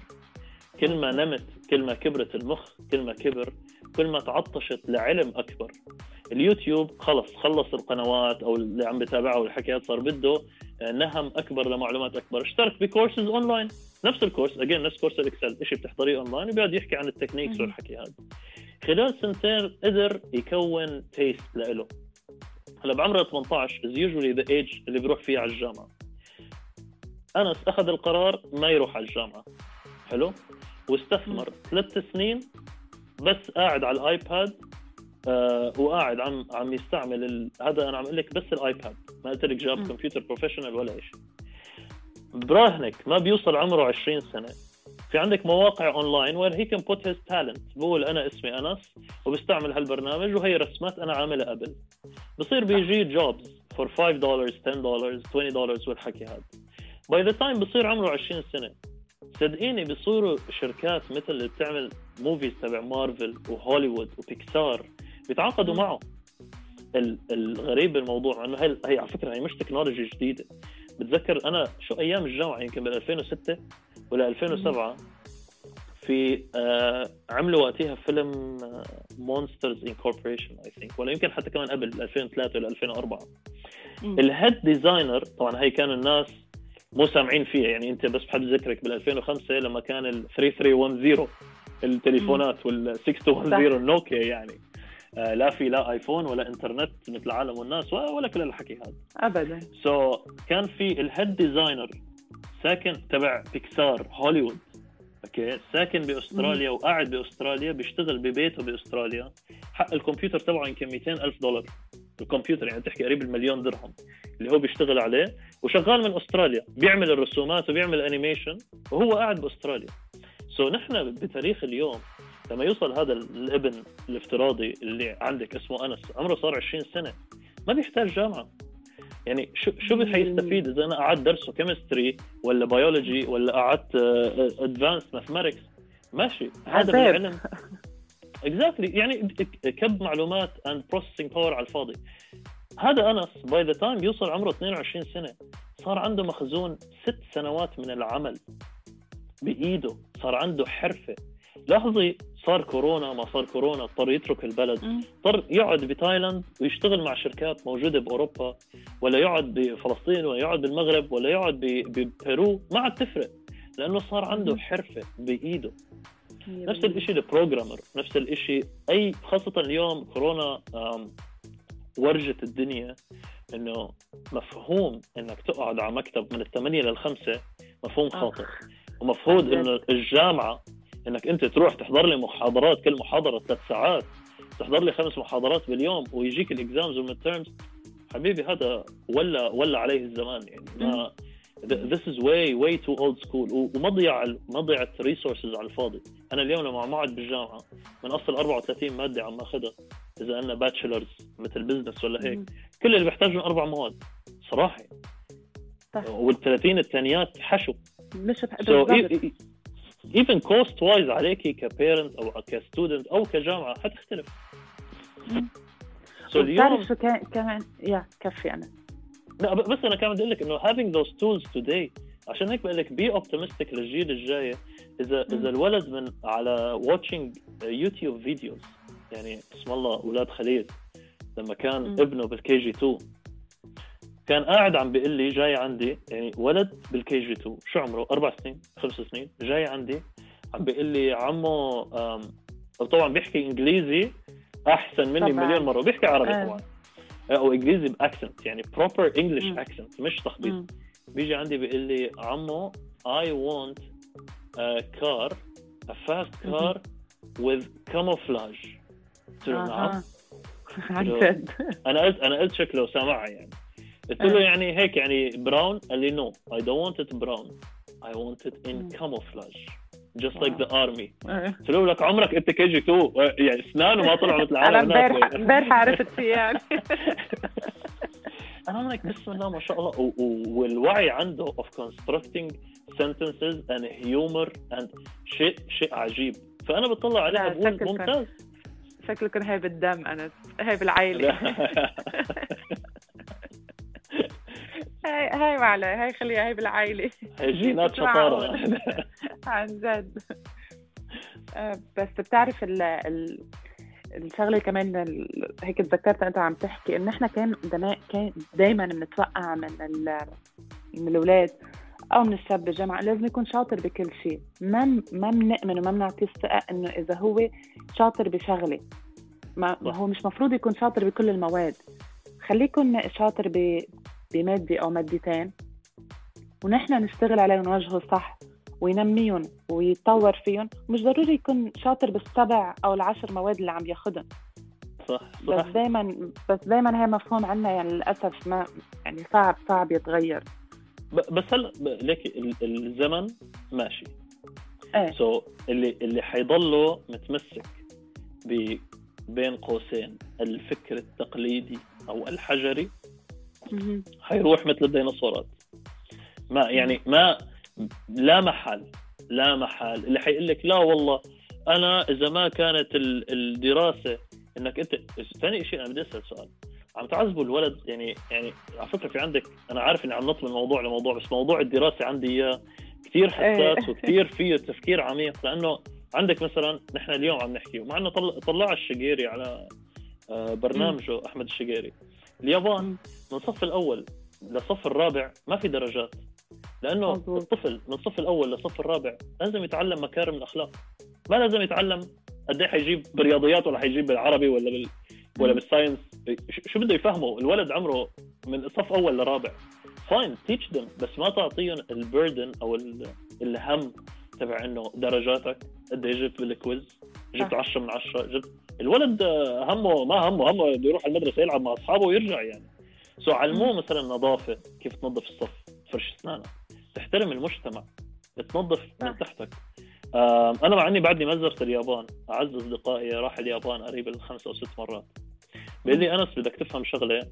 B: كل ما نمت كل ما كبرت المخ كل ما كبر كل ما تعطشت لعلم أكبر. اليوتيوب خلص خلص القنوات أو اللي عم بتابعه والحكايات صار بده نهم أكبر لمعلومات أكبر. اشترك ب courses online. نفس ال course again نفس course ال Excel. شيء بتحضريه أونلاين وبيقعد يحكي عن ال techniques والحكي هذا خلال سنتين قدر يكون taste لإله. هلا بعمره 18 as usually the age اللي بيروح فيه على الجامعة. انس أخذ القرار ما يروح على الجامعة. حلو؟ واستثمر ثلاث سنين بس قاعد على ال iPad آه وقاعد عم عم يستعمل ال... هذا أنا عم أقول لك بس ال iPad. ما قلت لك جاب كمبيوتر professional ولا شيء براهنك ما بيوصل عمره 20 سنة. في عندك مواقع online where he can put his talent بقول أنا اسمي أنس وبستعمل هالبرنامج وهي رسمات أنا عاملها قبل. بصير بيجي jobs for 5 دولار 10 دولار 20 دولار والحكي هذا. by the time بصير عمره 20 سنة. صدقيني بيصيروا شركات مثل اللي بتعمل movies تبع مارفل وهوليوود وبيكسار بيتعاقدوا معه الغريب بالموضوع إنه هي, هي على فكرة هي مش technology جديدة. بتذكر أنا شو أيام الجامعة يمكن بال 2006 ولا 2007 في آه عملوا وقتها فيلم Monsters Incorporation I think ولا يمكن حتى كمان قبل 2003 ولا 2004 ال head designer طبعا هي كانوا الناس مو سامعين فيها. يعني انت بس بحب ذكرك بال 2005 لما كان ال 3310 التليفونات وال 6210 النوكيا يعني. آه، لا في لا iPhone ولا إنترنت مثل العالم والناس ولا كل الحكي هذا.
A: ابدا.
B: so so, كان في ال head designer ساكن تبع بيكسار هوليوود. أوكي؟ ساكن بأستراليا وقاعد بأستراليا بيشتغل ببيته بأستراليا. حق الكمبيوتر تبعه يمكن 200 ألف دولار. الكمبيوتر يعني تحكي قريب المليون درهم اللي هو بيشتغل عليه وشغال من أستراليا بيعمل الرسومات وبيعمل animation وهو قاعد بأستراليا. so so نحن بتاريخ اليوم لما يوصل هذا الابن الافتراضي اللي عندك اسمه أنس عمره صار 20 سنة ما بيحتاج جامعة. يعني شو شو حيستفيد إذا أنا قعدت درسه chemistry ولا بيولوجي ولا قعدت advanced mathematics ماشي هذا بالعلم. exactly يعني كب معلومات and processing power على الفاضي. هذا أنس by the time يوصل عمره 22 سنة صار عنده مخزون ست سنوات من العمل بإيده. صار عنده حرفة. لاحظي صار كورونا ما صار كورونا اضطر يترك البلد. اضطر يقعد بتايلاند ويشتغل مع شركات موجودة بأوروبا ولا يقعد بفلسطين ولا يقعد بالمغرب ولا يقعد ببيرو ما عاد تفرق لأنه صار عنده حرفة بإيده. نفس الشيء البروجرامر نفس الشيء أي خاصة اليوم كورونا ورجت الدنيا إنه مفهوم إنك تقعد على مكتب من الثمانية للخمسة مفهوم خاطئ. ومفروض إنه الجامعة إنك أنت تروح تحضر لي محاضرات كل محاضرة ثلاث ساعات تحضر لي خمس محاضرات باليوم ويجيك ال exams وال mid حبيبي هذا ولا ولا عليه الزمان يعني. ما this is way way too old school. ومضيع مضيعة resources على الفاضي. أنا اليوم لما عم أقعد بالجامعة من أصل 34 مادة عم أخذها إذا قلنا bachelor's مثل business ولا هيك. كل اللي بحتاجهم أربع مواد صراحة.
A: صح.
B: وال30 الثانيات حشو.
A: مش بح-
B: so even cost wise عليكي ك parent أو ك student أو كجامعة حتختلف.
A: مم.
B: so اليوم
A: شو كمان؟ يا كفي أنا.
B: لا بس أنا كمان بدي أقول لك إنه having those tools today عشان هيك بقول لك be optimistic للجيل الجاي
A: إذا.
B: إذا الولد من على watching YouTube videos يعني اسم الله أولاد خليل لما كان
A: مم.
B: ابنه بال KG 2 كان قاعد عم بيقول لي جاي عندي يعني ولد بال KG 2 شو عمره أربع سنين خمس سنين جاي عندي عم بيقول لي عمو طبعا بيحكي إنجليزي أحسن مني
A: طبعاً.
B: مليون مرة وبيحكي عربي
A: آه.
B: طبعا أو إنجليزي ب accent يعني proper English
A: مم.
B: accent مش تخبيط
A: مم.
B: بيجي عندي بيقول لي عمو I want a car a fast car with camouflage قلت له نعم
A: أها. عن جد
B: أنا قلت أنا قلت شكله سامعها يعني قلت له
A: آه.
B: يعني هيك يعني brown قال لي no I don't want it brown I want it in
A: مم.
B: camouflage just like the army.
A: آه.
B: قلت له لك عمرك انت كي جي 2 يعني اسنانه ما طلعوا مثل
A: أنا
B: العالم هناك.
A: امبارح امبارح عرفت فيه يعني.
B: أنا لك بسم الله ما شاء الله. والوعي عنده of constructing sentences and humor and شيء شيء عجيب. فأنا بطلع عليها بقول ممتاز.
A: شكلكم هاي بالدم أنا هاي بالعائله هاي هاي ما علي هاي خليها هاي بالعائلة.
B: هي جينات. شطارة.
A: عن جد. آه، بس بتعرف ال ال الشغلة كمان هيك تذكرت أنت عم تحكي انه إحنا كان كان دائما بنتوقع من ال من الأولاد أو من الشاب بالجامعة لازم يكون شاطر بكل شيء. ما ما بنأمن وما بنعطيه الثقة إنه إذا هو شاطر بشغلة. ما. هو مش مفروض يكون شاطر بكل المواد. خليه يكون شاطر ب بمادة أو مادتين ونحن نشتغل عليه ونوجهه صح وينميهم ويتطور فيهم. مش ضروري يكون شاطر بالسبع أو العشر مواد اللي عم ياخذهم
B: صح
A: بس
B: صح
A: دائما بس دائما هي مفهوم عنا يعني للأسف ما يعني صعب صعب يتغير.
B: بس هلا ليك ال- الزمن ماشي.
A: إيه.
B: سو so, اللي اللي حيضله متمسك ب بين قوسين الفكر التقليدي أو الحجري. حيروح مثل الديناصورات. ما يعني ما لا محل لا محل. اللي حيقول لك لا والله أنا إذا ما كانت ال- الدراسة إنك أنت ثاني شيء أنا بدي أسأل سؤال. عم تعذبوا الولد؟ يعني يعني على فكرة في عندك أنا عارف إني عم نطلب الموضوع لموضوع بس موضوع الدراسة عندي إياه. كثير حساس
A: إيه.
B: وكثير فيه تفكير عميق لأنه عندك مثلا نحن اليوم عم نحكي ومع إنه طلع, طلع الشقيري على آه، برنامجه أحمد الشقيري. اليابان. من الصف الأول للصف الرابع ما في درجات لأنه
A: مظبوط.
B: الطفل من الصف الأول للصف الرابع لازم يتعلم مكارم الأخلاق ما لازم يتعلم قد إيه حيجيب بالرياضيات ولا حيجيب بالعربي ولا بال ولا. بالساينس شو بده يفهمه الولد عمره من صف أول لرابع fine teach them بس ما تعطيهم ال burden أو ال- الهم تبع إنه درجاتك قد إيه جبت بال quiz جبت
A: صح.
B: 10 من 10 جبت الولد همه ما همه همه بده يروح المدرسة يلعب مع أصحابه ويرجع يعني. so علموه مثلا نظافة كيف تنظف الصف فرش أسنانك تحترم المجتمع تنظف من. تحتك. أنا مع إني بعدني ما زرت اليابان. أعز أصدقائي راح اليابان قريب الخمس أو ست مرات. بيقول لي أنس بدك تفهم شغلة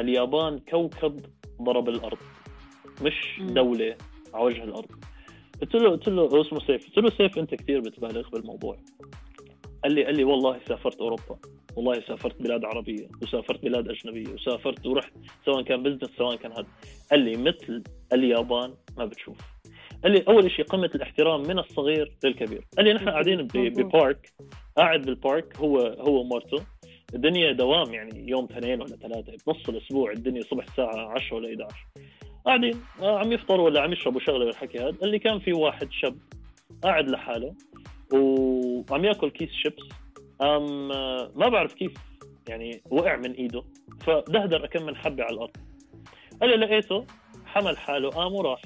B: اليابان كوكب ضرب الأرض مش. دولة على وجه الأرض. قلت له قلت له هو اسمه سيف قلت له سيف أنت كثير بتبالغ بالموضوع. قال لي قال لي والله سافرت أوروبا. والله سافرت بلاد عربية وسافرت بلاد أجنبية وسافرت ورحت سواء كان business سواء كان هذا. قال لي مثل اليابان ما بتشوف. قال لي أول شيء قمة الاحترام من الصغير للكبير. قال لي نحن قاعدين. ب park قاعد بالبارك هو هو ومرته الدنيا دوام يعني يوم اثنين ولا ثلاثة بنص الأسبوع الدنيا صبح الساعة 10 ولا 11 قاعدين آه، عم يفطروا ولا عم يشربوا شغلة بالحكي هذا. اللي كان في واحد شاب قاعد لحاله. وعم ياكل كيس شيبس أم آه، ما بعرف كيف يعني وقع من إيده فدهدر كم من حبة على الأرض قال لي لقيته حمل حاله قام وراح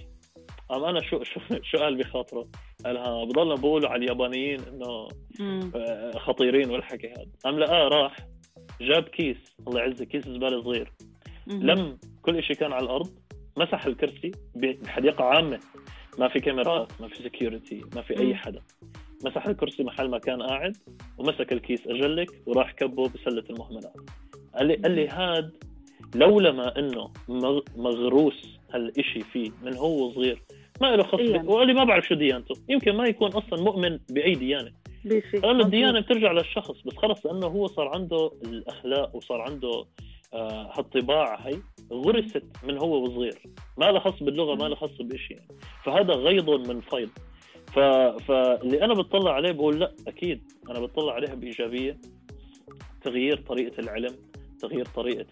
B: قام أنا شو شو شو قال بخاطره؟ قال ها بضلنا بقولوا على اليابانيين
A: إنه.
B: آه، خطيرين والحكي هذا قام لقاه راح جاب كيس الله يعزه كيس زبالة صغير. لم كل شيء كان على الأرض مسح الكرسي بحديقة عامة ما في كاميرات ما في security ما في
A: أي.
B: حدا مسح الكرسي محل ما كان قاعد ومسك الكيس أجلك وراح كبه بسلة المهملات قال لي قال لي هاد لولا ما إنه مغ- مغروس هالشيء فيه من هو صغير ما له خص
A: إيه.
B: به. وقال لي ما بعرف شو ديانته يمكن ما يكون أصلا مؤمن
A: بأي
B: ديانة
A: مظبوط.
B: الديانة بترجع للشخص بس خلص لأنه هو صار عنده الأخلاق وصار عنده آه هالطباع هي غرست من هو وصغير ما له خص باللغة ما له خص بشيء يعني. فهذا غيض من فيض ف... فاللي أنا بتطلع عليه بقول لا أكيد أنا بتطلع عليها بإيجابية تغيير طريقة العلم تغيير طريقة.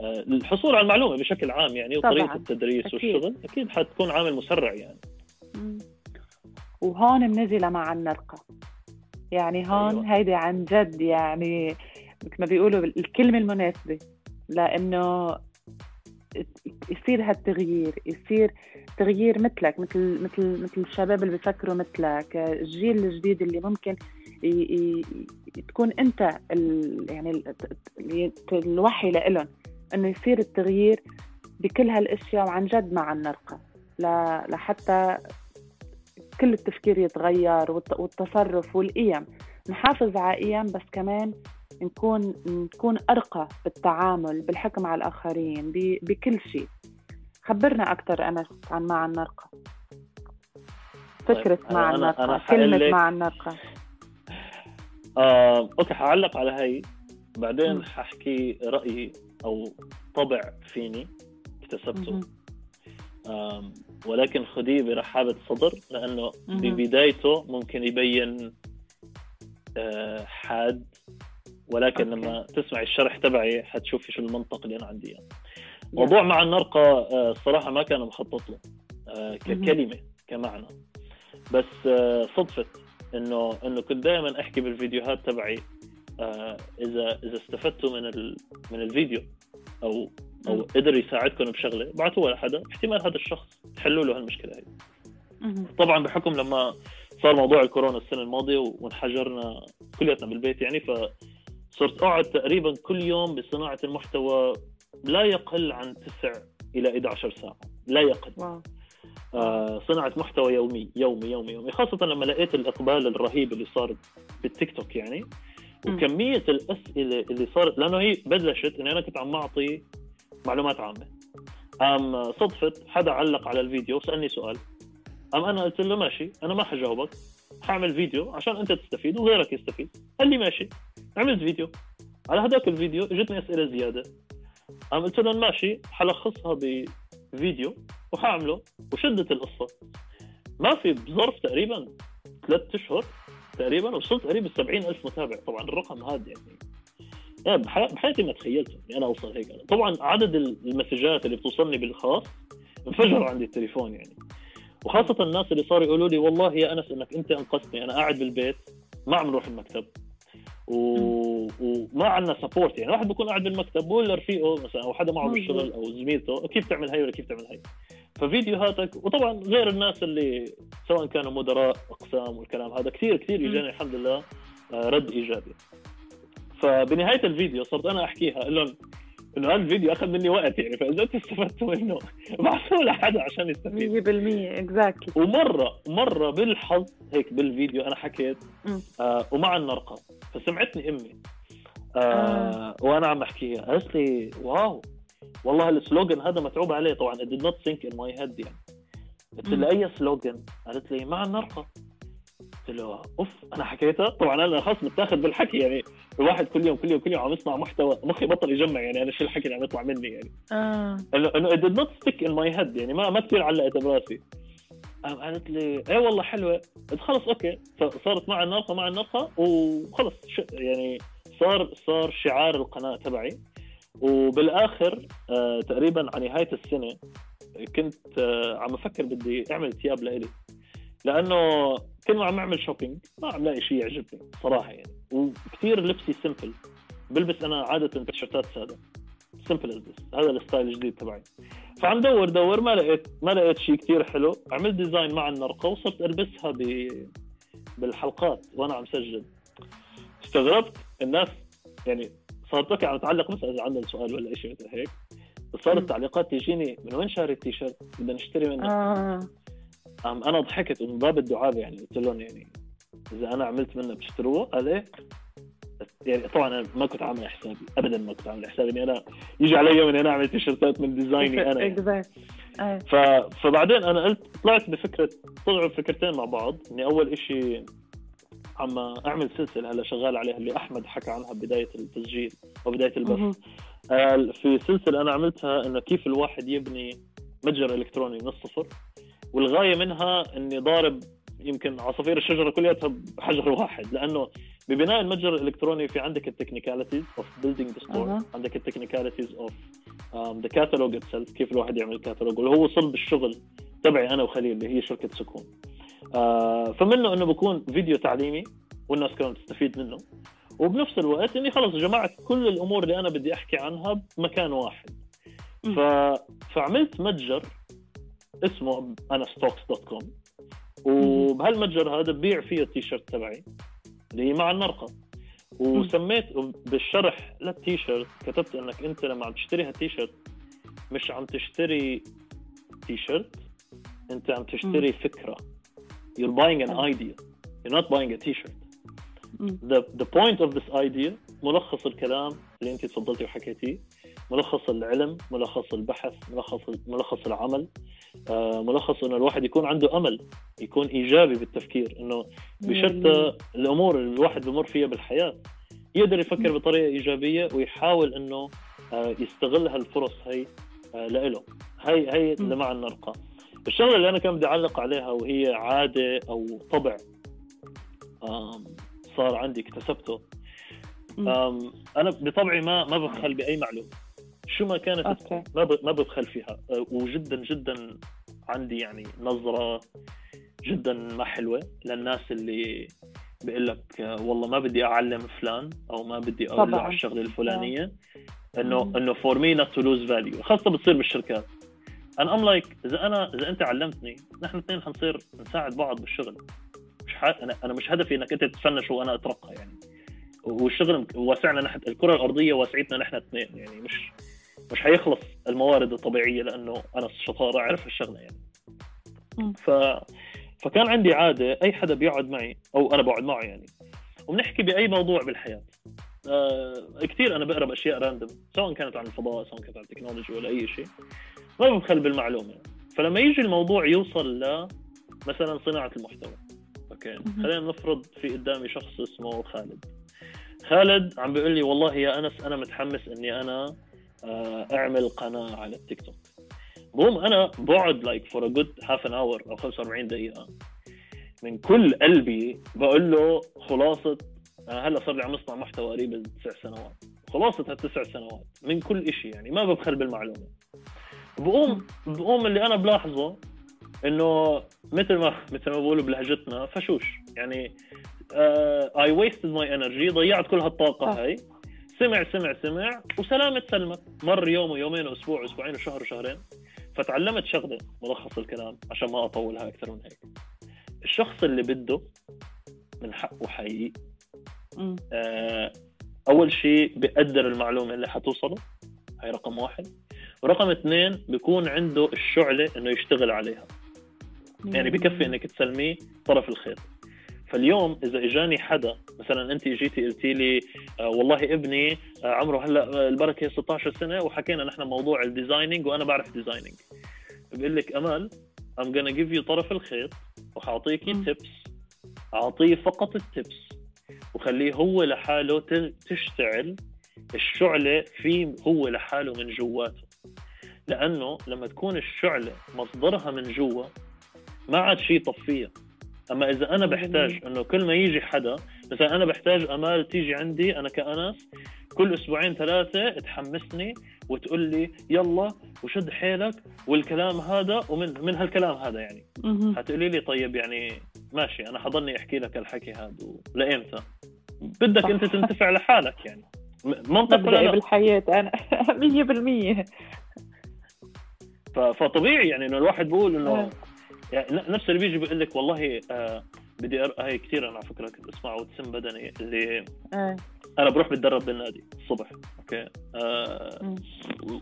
B: آه، الحصول على المعلومة بشكل عام يعني وطريقة
A: طبعاً.
B: التدريس
A: أكيد.
B: والشغل أكيد حتكون عامل مسرع يعني.
A: وهون بنجي لمع النرقة يعني هون
B: أيوة.
A: هيدي عن جد يعني مثل ما بيقولوا الكلمة المناسبة لأنه يصير هالتغيير يصير تغيير مثلك مثل مثل مثل الشباب اللي بيفكروا مثلك الجيل الجديد اللي ممكن ي... ي... تكون انت ال... يعني ال... ال- الوحي لإلهم إنه يصير التغيير بكل هالأشياء وعن جد مع النرقة ل... لحتى كل التفكير يتغير والت- والتصرف والقيم. نحافظ على قيم بس كمان نكون نكون أرقى بالتعامل بالحكم على الآخرين ب- بكل شيء خبرنا أكثر أنس عن مع النرقة فكرة
B: طيب،
A: مع
B: أنا-
A: كلمة
B: لك-
A: مع النرقة
B: آه، أوكي حعلق على هي بعدين
A: مم.
B: ححكي رايي أو طبع فيني اكتسبته. آم، ولكن خديه برحابة صدر لأنه
A: مهم.
B: ببدايته ممكن يبين آه، حاد ولكن
A: okay.
B: لما تسمعي الشرح تبعي حتشوفي شو المنطق اللي أنا عندي اياه موضوع معاً نرقى آه، الصراحة ما كان مخطط له آه، ككلمة كمعنى بس آه، صدفت إنه إنه كنت دائما أحكي بالفيديوهات تبعي إذا إذا استفدتوا من ال... من الفيديو أو
A: أو.
B: قدر يساعدكم بشغلة ابعتوها لحدا احتمال هذا الشخص تحلوا له هالمشكلة هي. طبعا بحكم لما صار موضوع الكورونا السنة الماضية وانحجرنا كلياتنا بالبيت يعني فصرت أقعد تقريبا كل يوم بصناعة المحتوى لا يقل عن 9 إلى 11 ساعة. لا يقل.
A: واو.
B: آه صناعة محتوى يومي يومي يومي يومي. خاصة لما لقيت الإقبال الرهيب اللي صار بالتيك توك يعني. وكمية الأسئلة اللي صارت لأنه هي بلشت اني أنا كنت عم أعطي معلومات عامة. قام صدفت حدا علق على الفيديو وسألني سؤال. قام أنا قلت له ماشي أنا ما حجاوبك حأعمل فيديو عشان أنت تستفيد وغيرك يستفيد. قال لي ماشي. عملت فيديو. على هذاك الفيديو اجتني أسئلة زيادة. قام قلت لهم ماشي حلخصها بفيديو وحأعمله وشدت القصة. ما في بظرف تقريبا ثلاث أشهر تقريبا وصلت قريب ال 70 ألف متابع. طبعا الرقم هذا يعني. يعني بحي- بحياتي ما تخيلت اني أنا أوصل هيك. طبعا عدد المسجات اللي بتوصلني بالخاص انفجر عندي التليفون يعني. وخاصة الناس اللي صاروا يقولوا لي والله يا أنس إنك أنت أنقذتني أنا قاعد بالبيت ما عم نروح المكتب. و... وما عندنا support يعني واحد بيكون قاعد بالمكتب بقول لرفيقه مثلا أو حدا معه. بالشغل أو زميلته كيف تعمل هي ولا كيف تعمل هي ففيديوهاتك وطبعا غير الناس اللي سواء كانوا مدراء أقسام والكلام هذا كثير كثير. اجاني الحمد لله آه، رد إيجابي فبنهاية الفيديو صرت أنا أحكيها لهم إنه هذا الفيديو أخذ مني وقت يعني فإذا أنتم استفدتوا منه ابعثوه لحدا عشان يستفيد.
A: 100% exactly
B: ومرة مرة بالحظ هيك بالفيديو أنا حكيت. آه ومعاً نرقى فسمعتني أمي. آه
A: آه.
B: وأنا عم أحكيها. قالت لي wow والله ال slogan هذا متعوب عليه طبعا. It did not sink in my head يعني. قلت لها أي slogan قالت لي معاً نرقى قلت له أوف أنا حكيتها؟ طبعا أنا خلاص متاخذ بالحكي يعني الواحد كل يوم كل يوم كل يوم عم يصنع محتوى مخي بطل يجمع يعني أنا شو الحكي اللي عم يطلع مني يعني.
A: آه.
B: إنه إنه it did not stick in my head يعني ما ما كثير علقت براسي. قالت لي إيه والله حلوة. قلت خلص okay. فصارت معاً نرقى معاً نرقى وخلص. يعني صار صار شعار القناة تبعي. وبالآخر آه تقريبا على نهاية السنة كنت آه عم أفكر بدي أعمل ثياب لإلي. لأنه كل ما عم أعمل shopping ما عم لاقي شيء يعجبني صراحة يعني. وكثير لبسي simple بلبس أنا عادة تيشرتات سادة. simple as هذا ال style الجديد تبعي. فعم دور دور ما لقيت ما لقيت شيء كثير حلو. عملت design معاً نرقى وصرت ألبسها ب بالحلقات وأنا عم سجل. استغربت الناس يعني صارت okay عم تعلق بس إذا عندنا سؤال ولا شيء مثل هيك. صارت
A: مم.
B: تعليقات تجيني من وين شاري التيشيرت؟ بدنا نشتري منه
A: آه.
B: أم أنا ضحكت من باب الدعابه يعني قلت لهم يعني إذا أنا عملت منه بتشتروه قال إيه؟ يعني طبعا أنا ما كنت عامل حسابي ابدا ما كنت عامل حسابي إني أنا يجي علي يوم إني أنا اعمل تيشيرتات من ديزايني أنا يعني.
A: إيه
B: ف... فبعدين أنا قلت طلعت بفكرة طلعوا فكرتين مع بعض إني أول إشي عم أعمل سلسلة هلا شغال عليها اللي أحمد حكى عنها بداية التسجيل أو بداية البث. آه، في سلسلة أنا عملتها إنه كيف الواحد يبني متجر إلكتروني من الصفر. والغاية منها إني ضارب يمكن عصافير الشجرة كلياتها بحجر واحد لأنه ببناء المتجر الإلكتروني في عندك ال technicalities of building the
A: store.
B: عندك ال technicalities of the catalog itself كيف الواحد يعمل كاتالوج واللي هو صلب الشغل تبعي أنا وخليل اللي هي شركة سكون آه، فمنه إنه بكون فيديو تعليمي والناس كانت تستفيد منه وبنفس الوقت إني خلص جمعت كل الأمور اللي أنا بدي أحكي عنها بمكان واحد. ف... فعملت متجر اسمه AnasTalks dot com وبهالمتجر هذا ببيع فيه التيشيرت تبعي اللي هي معاً نرقى. وسميت بالشرح للتيشيرت كتبت إنك أنت لما عم تشتري هالتيشيرت مش عم تشتري تيشيرت أنت عم تشتري فكرة. You're buying an idea. You're not buying a t-shirt. the the point of this idea ملخص الكلام اللي أنت تفضلتي وحكيتيه ملخص العلم ملخص البحث ملخص ملخص العمل. آه، ملخص انه الواحد يكون عنده أمل يكون إيجابي بالتفكير إنه بشتى الأمور اللي الواحد بمر فيها بالحياة يقدر يفكر بطريقة إيجابية ويحاول إنه آه، يستغل هالفرص هي آه، لإله. هي هي
A: م.
B: اللي مع النرقه الشغلة اللي أنا كان بدي أعلق عليها وهي عادة أو طبع صار عندي اكتسبته. أنا بطبعي ما ما ببخل بأي معلومة. شو ما كانت
A: okay.
B: ما ب- ما ببخل فيها. أه، وجدا جدا عندي يعني نظرة جدا ما حلوة للناس اللي بيقول لك والله ما بدي أعلم فلان أو ما بدي أقول له. على الشغلة الفلانية. انه
A: مم.
B: إنه for me not to lose value خاصة بتصير بالشركات. أنا I'm like إذا أنا إذا أنت علمتني نحن اثنين حنصير نساعد بعض بالشغل. مش ح... أنا أنا مش هدفي إنك أنت تتفنش وأنا أترقى يعني. والشغل واسعنا نحن الكرة الأرضية واسعتنا نحن اثنين يعني مش مش حيخلص الموارد الطبيعية لأنه أنا الشطاره أعرف هالشغله يعني. ف فكان عندي عادة أي حدا بيقعد معي أو أنا بقعد معه يعني. وبنحكي بأي موضوع بالحياة. آه كثير أنا بقرا باشياء random سواء كانت عن الفضاء سواء كانت عن التكنولوجي ولا أي شيء. ما ببخل بالمعلومة. فلما يجي الموضوع يوصل ل مثلا صناعة المحتوى.
A: أوكي.
B: خلينا نفرض في قدامي شخص اسمه خالد. خالد عم بيقول لي والله يا أنس أنا متحمس إني أنا اعمل قناة على التيك توك بقوم أنا بقعد like for a good half an hour أو 45 دقيقة. من كل قلبي بقول له خلاصة أنا هلأ صار لي عم أصنع محتوى قريب تسع سنوات. خلاصة هالتسع سنوات من كل شيء يعني ما ببخل بالمعلومة. بقوم بقوم اللي أنا بلاحظه إنه مثل ما مثل ما بقولوا بلهجتنا فشوش. يعني I wasted my energy ضيعت كل
A: هالطاقة.
B: هاي. سمع سمع سمع وسلامة سلمت مر يوم ويومين وأسبوع وأسبوعين وشهر وشهرين. فتعلمت شغلة ملخص الكلام عشان ما أطولها أكثر من هيك. الشخص اللي بده من حقه حقيقي. آه، أول شيء بقدر المعلومة اللي حتوصله. هاي رقم واحد. ورقم اثنين بيكون عنده الشعلة إنه يشتغل عليها. يعني بكفي إنك تسلميه طرف الخيط فاليوم إذا إجاني حدا مثلا أنت جيتي قلتي لي آه والله ابني آه عمره هلأ آه، البركة 16 سنة وحكينا نحن موضوع ال designing وأنا بعرف designing بقول لك امال I'm gonna give you طرف الخيط وحاعطيكي. tips أعطيه فقط ال tips وخليه هو لحاله تشتعل الشعلة فيه هو لحاله من جواته. لأنه لما تكون الشعلة مصدرها من جوا ما عاد شيء يطفيها أما إذا أنا بحتاج إنه كل ما يجي حدا مثلا أنا بحتاج أمال تيجي عندي أنا كانس كل أسبوعين ثلاثة تحمسني وتقول لي يلا وشد حيلك والكلام هذا ومن من هالكلام هذا يعني. حتقولي لي طيب يعني ماشي أنا حضلني احكي لك الحكي هذا لايمتى بدك. أنت تنتفع لحالك يعني منطق ولا؟
A: بالحياة أنا 100%
B: ف- فطبيعي يعني إنه الواحد بيقول إنه
A: آه.
B: يعني نفس اللي بيجي بيقول لك والله آه بدي أر... هاي كثير أنا على فكرة كنت اسمعه وتسم بدني اللي
A: آه.
B: أنا بروح بتدرب بالنادي الصبح أوكي آه.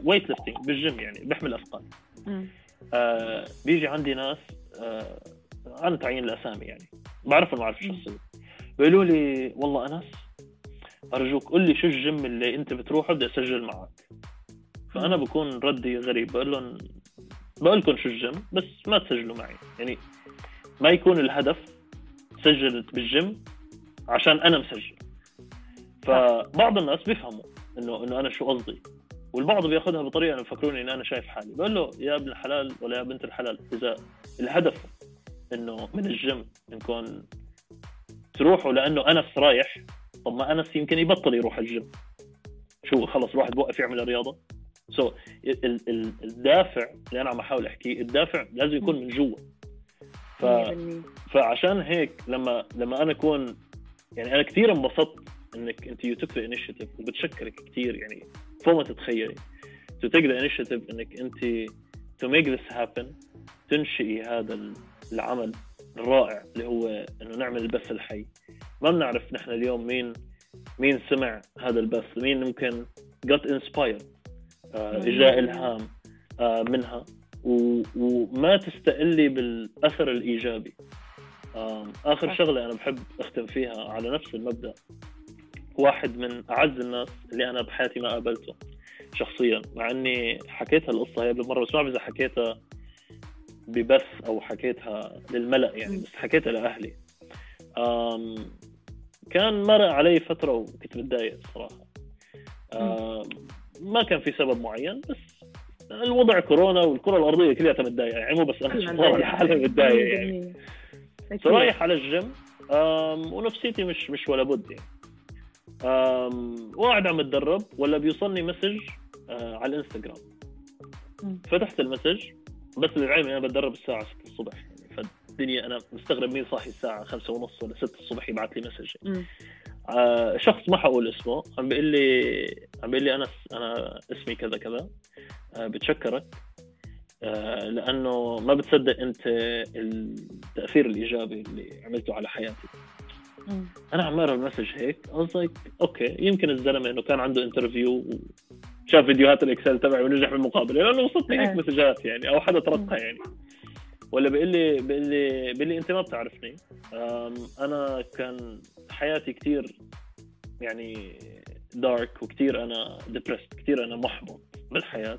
A: weight
B: lifting بال gym يعني بحمل
A: أثقال.
B: آه بيجي عندي ناس آه عن تعيين الاسامي يعني بعرفهم معرفة شخصيا بيقولوا لي والله أنس أرجوك قل لي شو الجيم اللي أنت بتروحه بدي أسجل معك فأنا بكون ردي غريب بقول لهم بقول لكم شو الجيم بس ما تسجلوا معي. يعني ما يكون الهدف سجلت بالجيم عشان أنا مسجل. فبعض الناس بيفهموا انه إنه أنا شو قصدي. والبعض بياخذها بطريقة بفكروني ان أنا شايف حالي. بقول له يا ابن الحلال ولا يا بنت الحلال إذا الهدف إنه من الجيم انكم تروحوا لأنه انس رايح طب ما انس يمكن يبطل يروح الجيم. شو خلص الواحد بوقف يعمل الرياضة. so so, ال- ال- الدافع اللي أنا عم احاول أحكيه الدافع لازم يكون من جوا. ف...
A: 100%
B: فعشان هيك لما لما أنا أكون يعني أنا كثير انبسطت إنك أنت you took the initiative وبتشكرك كثير يعني فوق ما تتخيلي. to take the initiative إنك أنت to make this happen تنشئي هذا العمل الرائع اللي هو إنه نعمل البث الحي. ما بنعرف نحن اليوم مين مين سمع هذا البث مين ممكن got inspired. آه، اجا الهام آه، منها. و- وما تستقلي بالأثر الإيجابي.
A: آخر.
B: شغلة أنا بحب أختم فيها على نفس المبدأ. واحد من أعز الناس اللي أنا بحياتي ما قابلته شخصيا مع إني حكيتها القصة هي قبل مره بس ما بعرف إذا حكيتها ببث أو حكيتها للملأ يعني. بس حكيتها لأهلي. كان مرق علي فترة وكنت متضايق الصراحه آم، ما كان في سبب معين بس الوضع كورونا والكرة الأرضية كلها متضايقة يعني مو بس أنا
A: كلنا
B: شخصياً لحالي متضايق يعني
A: 100%. أكيد.
B: فرايح على الجيم ونفسيتي مش مش ولا بد يعني وقاعد عم اتدرب ولا بيوصلني message آه، على
A: الإنستغرام.
B: فتحت ال message بس للعلم أنا بتدرب الساعة 6 الصبح يعني فالدنيا أنا مستغرب مين صاحي الساعة 5 ونص ولا 6 الصبح يبعث لي message
A: مم.
B: آه، شخص ما حقول اسمه. عم بيقول لي عم بيقول لي انس أنا اسمي كذا كذا. آه، بتشكرك. آه، لأنه ما بتصدق أنت التأثير الإيجابي اللي عملته على حياتي. أنا عم أقرأ ال message هيك. I was like okay يمكن الزلمة إنه كان عنده interview وشاف فيديوهات الإكسل تبعي ونجح بالمقابلة. لأنه وصلتني هيك
A: إيه.
B: messageات يعني أو حدا تركها يعني. ولا بيقول لي بيقول لي بيقول لي أنت ما بتعرفني. أنا كان حياتي كثير يعني dark وكثير أنا depressed كثير أنا محبط بالحياة.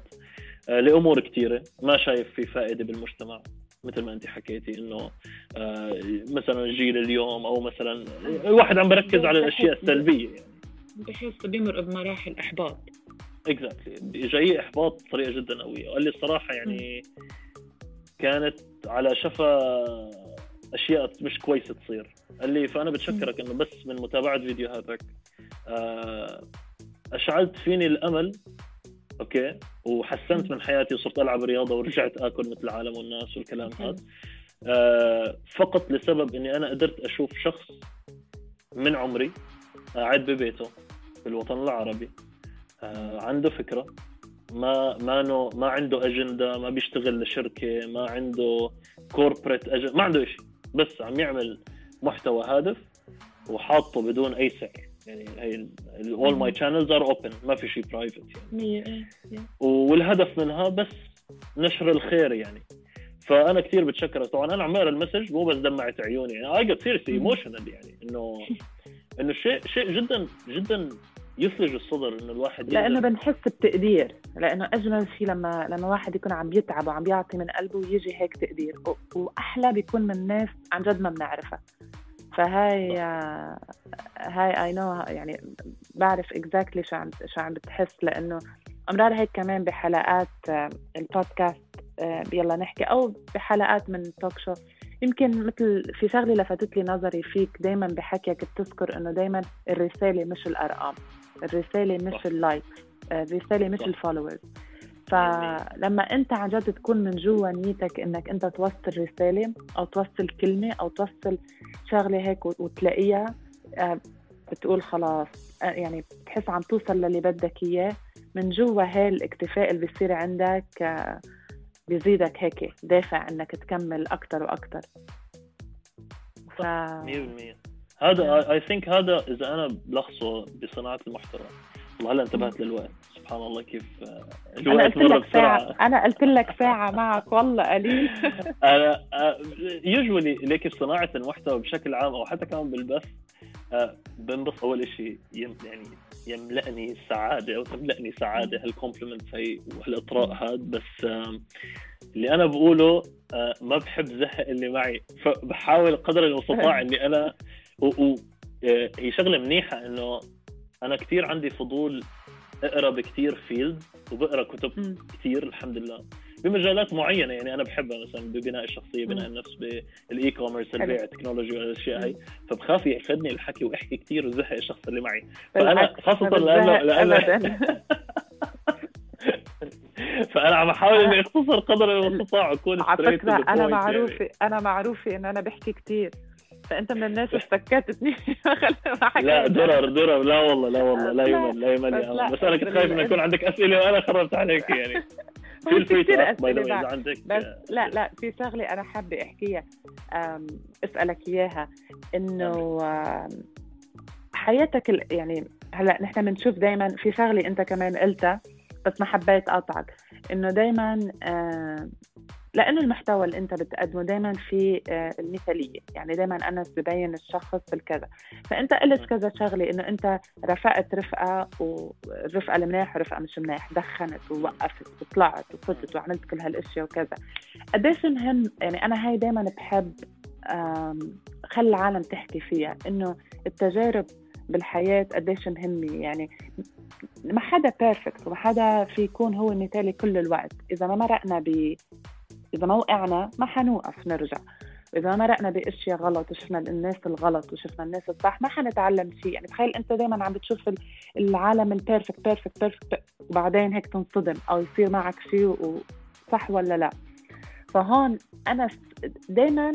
B: آه، لأمور كثيره ما شايف في فائدة بالمجتمع مثل ما أنت حكيتي إنه آه، مثلا جيل اليوم أو مثلا الواحد عم بركز على الأشياء السلبية يعني.
D: بحس بيمرق بمراحل إحباط.
B: exactly جاي إحباط بطريقة جدا قوية. قال لي الصراحة يعني كانت على شفا أشياء مش كويسة تصير. قال لي فأنا بتشكرك إنه بس من متابعة فيديوهاتك آه، أشعلت فيني الأمل أوكي وحسنت من حياتي وصرت ألعب رياضة ورجعت آكل مثل العالم والناس والكلام هذا. آه، فقط لسبب إني أنا قدرت أشوف شخص من عمري قاعد ببيته في الوطن العربي آه، عنده فكرة ما ما no ما عنده أجندة ما بيشتغل لشركة ما عنده corporate ما عنده شيء بس عم يعمل محتوى هادف وحاطه بدون أي سعر يعني هي all my channels are open ما في شيء private يعني.
D: مية إيه.
B: والهدف منها بس نشر الخير يعني. فأنا كثير بتشكرك طبعا أنا عم اقرا ال message مو بس دمعت عيوني يعني I get seriously emotional يعني انه إنه شيء شيء جدا جدا يثلج الصدر إنه الواحد لأنه
A: بنحس بتقدير لأنه أجمل شيء لما لما واحد يكون عم بيتعب وعم بيعطي من قلبه ويجي هيك تقدير وأحلى بيكون من ناس عن جد ما بنعرفها. فهاي هاي I know يعني بعرف exactly شو عم شو عم بتحس لأنه أمرار هيك كمان بحلقات آه، البودكاست آه، يلا نحكي أو بحلقات من talk show يمكن مثل في شغلة لفتت لي نظري فيك دائما بحكيك بتذكر إنه دائما الرسالة مش الأرقام. الرسالة مش.
B: ال
A: like الرسالة مش.
B: ال
A: followers فلما انت عن جد تكون من جوا نيتك انك انت توصل رساله أو توصل كلمه أو توصل شغلة هيك وت- وتلاقيها آه، بتقول خلاص آه، يعني بتحس عم توصل للي بدك إياه. من جوا هاي الاكتفاء اللي بيصير عندك آه، بيزيدك هيك دافع إنك تكمل أكثر وأكثر ف
B: 100% هذا I think هذا إذا أنا بلخصه بصناعة المحتوى. والله هلا انتبهت للوقت. سبحان الله كيف آه، الوقت
A: قلت
B: مر
A: لك
B: بسرعة.
A: أنا قلت لك ساعة معك والله قليل
B: أنا usually like في صناعة المحتوى بشكل عام أو حتى كمان بالبث آه، بنبسط أول شيء يعني يملأني سعادة أو تملأني سعادة. هال compliments هي وهالاطراء هذا بس اللي أنا بقوله آه، ما بحب زهق اللي معي. فبحاول قدر المستطاع إني أنا و... و... آه، هي شغلة منيحة إنه أنا كثير عندي فضول أقرأ بكثير field وبقرأ كتب. كثير الحمد لله بمجالات معينة يعني أنا بحبها مثلا ببناء الشخصية بناء. النفس بال
A: e-commerce.
B: البيع التكنولوجي والاشياء
A: مم.
B: فبخاف يأخذني الحكي واحكي كثير وزهق الشخص اللي معي فأنا
A: خاصة
B: لأنه
A: لأنه
B: فأنا عم أحاول إني أختصر قدر المستطاع وأكون
A: على
B: فكرة
A: أنا
B: point
A: معروفة أنا معروفة إن أنا بحكي كثير فأنت من الناس اللي سكتتني
B: لا درر درر. لا والله لا والله لا يمل لا يمل يا أمل. بس أنا كنت خايف إنه يكون عندك أسئلة وأنا خربت عليك يعني. فري
A: كثير بعد.
B: عندك
A: بس لا لا في شغلة أنا حابة أحكيها. أسألك إياها. إنه أم، حياتك يعني هلأ نحن بنشوف دائما في شغلة أنت كمان قلتها بس ما حبيت أقطعك. إنه دائما لأنه المحتوى اللي أنت بتقدمه دائما في آه، المثالية. يعني دائما أنا ببين الشخص بالكذا. فأنت قلت كذا شغلة إنه أنت رفقت رفقة والرفقة المناح ورفقة مش مناح دخنت ووقفت وطلعت وفتت وعملت كل هالأشياء وكذا. قديش مهم؟ يعني أنا هاي دائما بحب خلي العالم تحكي فيها إنه التجارب بالحياة قديش مهمة. يعني ما حدا perfect وما حدا في يكون هو مثالي كل الوقت. إذا ما مرقنا ب إذا ما وقعنا ما حنوقف نرجع. ما مرقنا بأشياء غلط وشفنا الناس الغلط وشفنا الناس الصح ما حنتعلم شيء. يعني تخيل أنت دائما عم بتشوف ال- العالم ال perfect perfect perfect وبعدين هيك تنصدم أو يصير معك شيء وصح ولا لا. فهون أنا دائما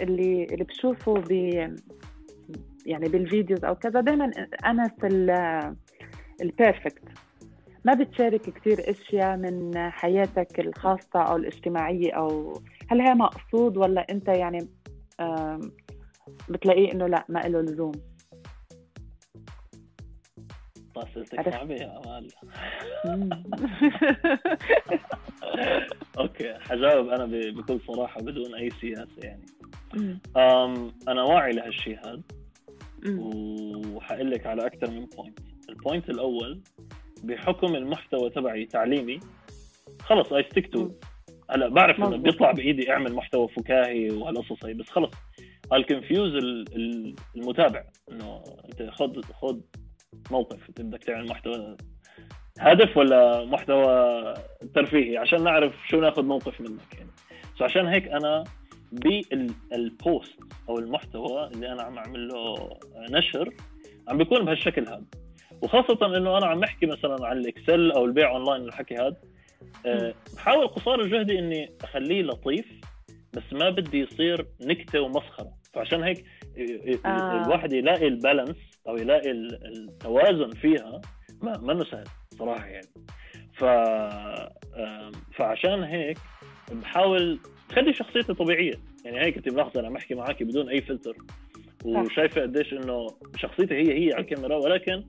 A: اللي اللي بشوفه ب يعني بال videos أو كذا دائما انس ال- ال perfect ما بتشارك كثير أشياء من حياتك الخاصة أو الاجتماعية أو هل هي مقصود ولا أنت يعني بتلاقيه إنه لا ما له لزوم عرفت.
B: صعبه يا أمال
A: مم.
B: okay حجاوب أنا ب- بكل صراحة بدون أي سياسة يعني. أم أنا واعي لهالشيء هذا. وحقول لك على أكثر من point ال point الأول بحكم المحتوى تبعي تعليمي خلص I stick
A: to.
B: هلا بعرف
A: إنه.
B: بيطلع بإيدي أعمل محتوى فكاهي وهالقصص هي بس خلص. ال confuse المتابع. إنه أنت خذ خذ موقف انت بدك تعمل محتوى هدف ولا محتوى ترفيهي عشان نعرف شو ناخذ موقف منك يعني. so عشان هيك أنا بال post أو المحتوى اللي أنا عم اعمل له نشر عم بيكون بهالشكل هذا. وخاصة إنه أنا عم أحكي مثلا عن ال Excel أو البيع أونلاين الحكي هذا أه، بحاول قصارى جهدي إني أخليه لطيف بس ما بدي يصير نكتة ومسخرة. فعشان هيك ال-
A: آه.
B: الواحد يلاقي ال balance أو يلاقي ال- التوازن فيها ما منه سهل صراحة يعني. ف آم، فعشان هيك بحاول خلي شخصيتي طبيعية. يعني هيك أنت ملاحظة أنا بحكي معك بدون أي فلتر. وشايفة قديش إنه شخصيتي هي هي على الكاميرا ولكن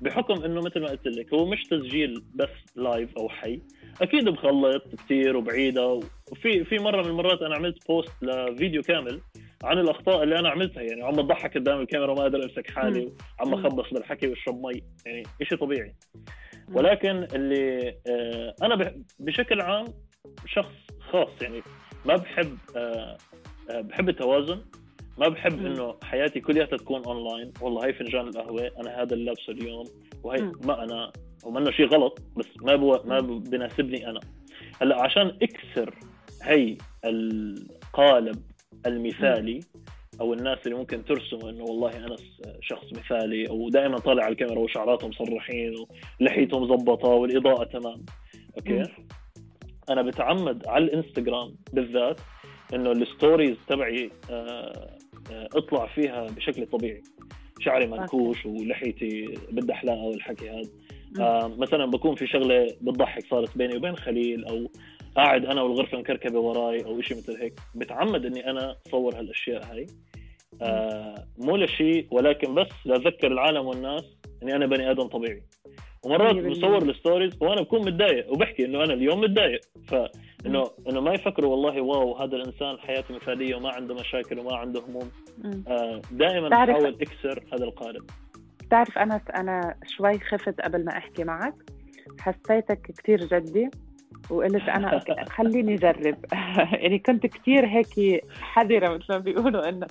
B: بحكم إنه مثل ما قلت لك هو مش تسجيل بس live أو حي. أكيد بخلط كثير وبعيدة وفي في مرة من المرات أنا عملت post لفيديو كامل عن الأخطاء اللي أنا عملتها يعني عم بضحك قدام الكاميرا وما قادر أمسك حالي عم
A: مم.
B: اخبص بالحكي وأشرب مي يعني شيء طبيعي. ولكن اللي آه، أنا بشكل عام شخص خاص يعني ما بحب آه، آه، بحب التوازن. ما بحب. إنه حياتي كلها تكون اونلاين والله هي فنجان القهوة أنا هذا اللي لابسه اليوم وهي. ما أنا ومنه شيء غلط بس ما بو ما. بناسبني أنا هلأ عشان أكسر هي القالب المثالي أو الناس اللي ممكن ترسم إنه والله أنا شخص مثالي أو دائما طالع على الكاميرا وشعراتهم مسرحين ولحيتهم مظبطة والإضاءة تمام
A: okay.
B: أنا بتعمد على الإنستغرام بالذات إنه ال stories تبعي آه، اطلع فيها بشكل طبيعي. شعري منكوش ولحيتي بدي احلاقه والحكي هذا. آه، مثلا بكون في شغلة بتضحك صارت بيني وبين خليل أو قاعد أنا والغرفة مكركبة وراي أو شيء مثل هيك. بتعمد إني أنا أصور هالأشياء هاي. آه مو لشيء ولكن بس لأذكر العالم والناس إني أنا بني آدم طبيعي. ومرات
A: مية بالمية.
B: بصور ال stories وأنا بكون متضايق وبحكي إنه أنا اليوم متضايق. فانه إنه ما يفكروا والله wow هذا الإنسان حياته مثالية وما عنده مشاكل وما عنده هموم. آه دائما بحاول أكسر هذا القالب
A: بتعرف أنا أنا شوي خفت قبل ما أحكي معك. حسيتك كتير جدي وقلت أوكي، خليني أجرب. يعني كنت كتير هيك حذرة مثل ما بيقولوا إنه.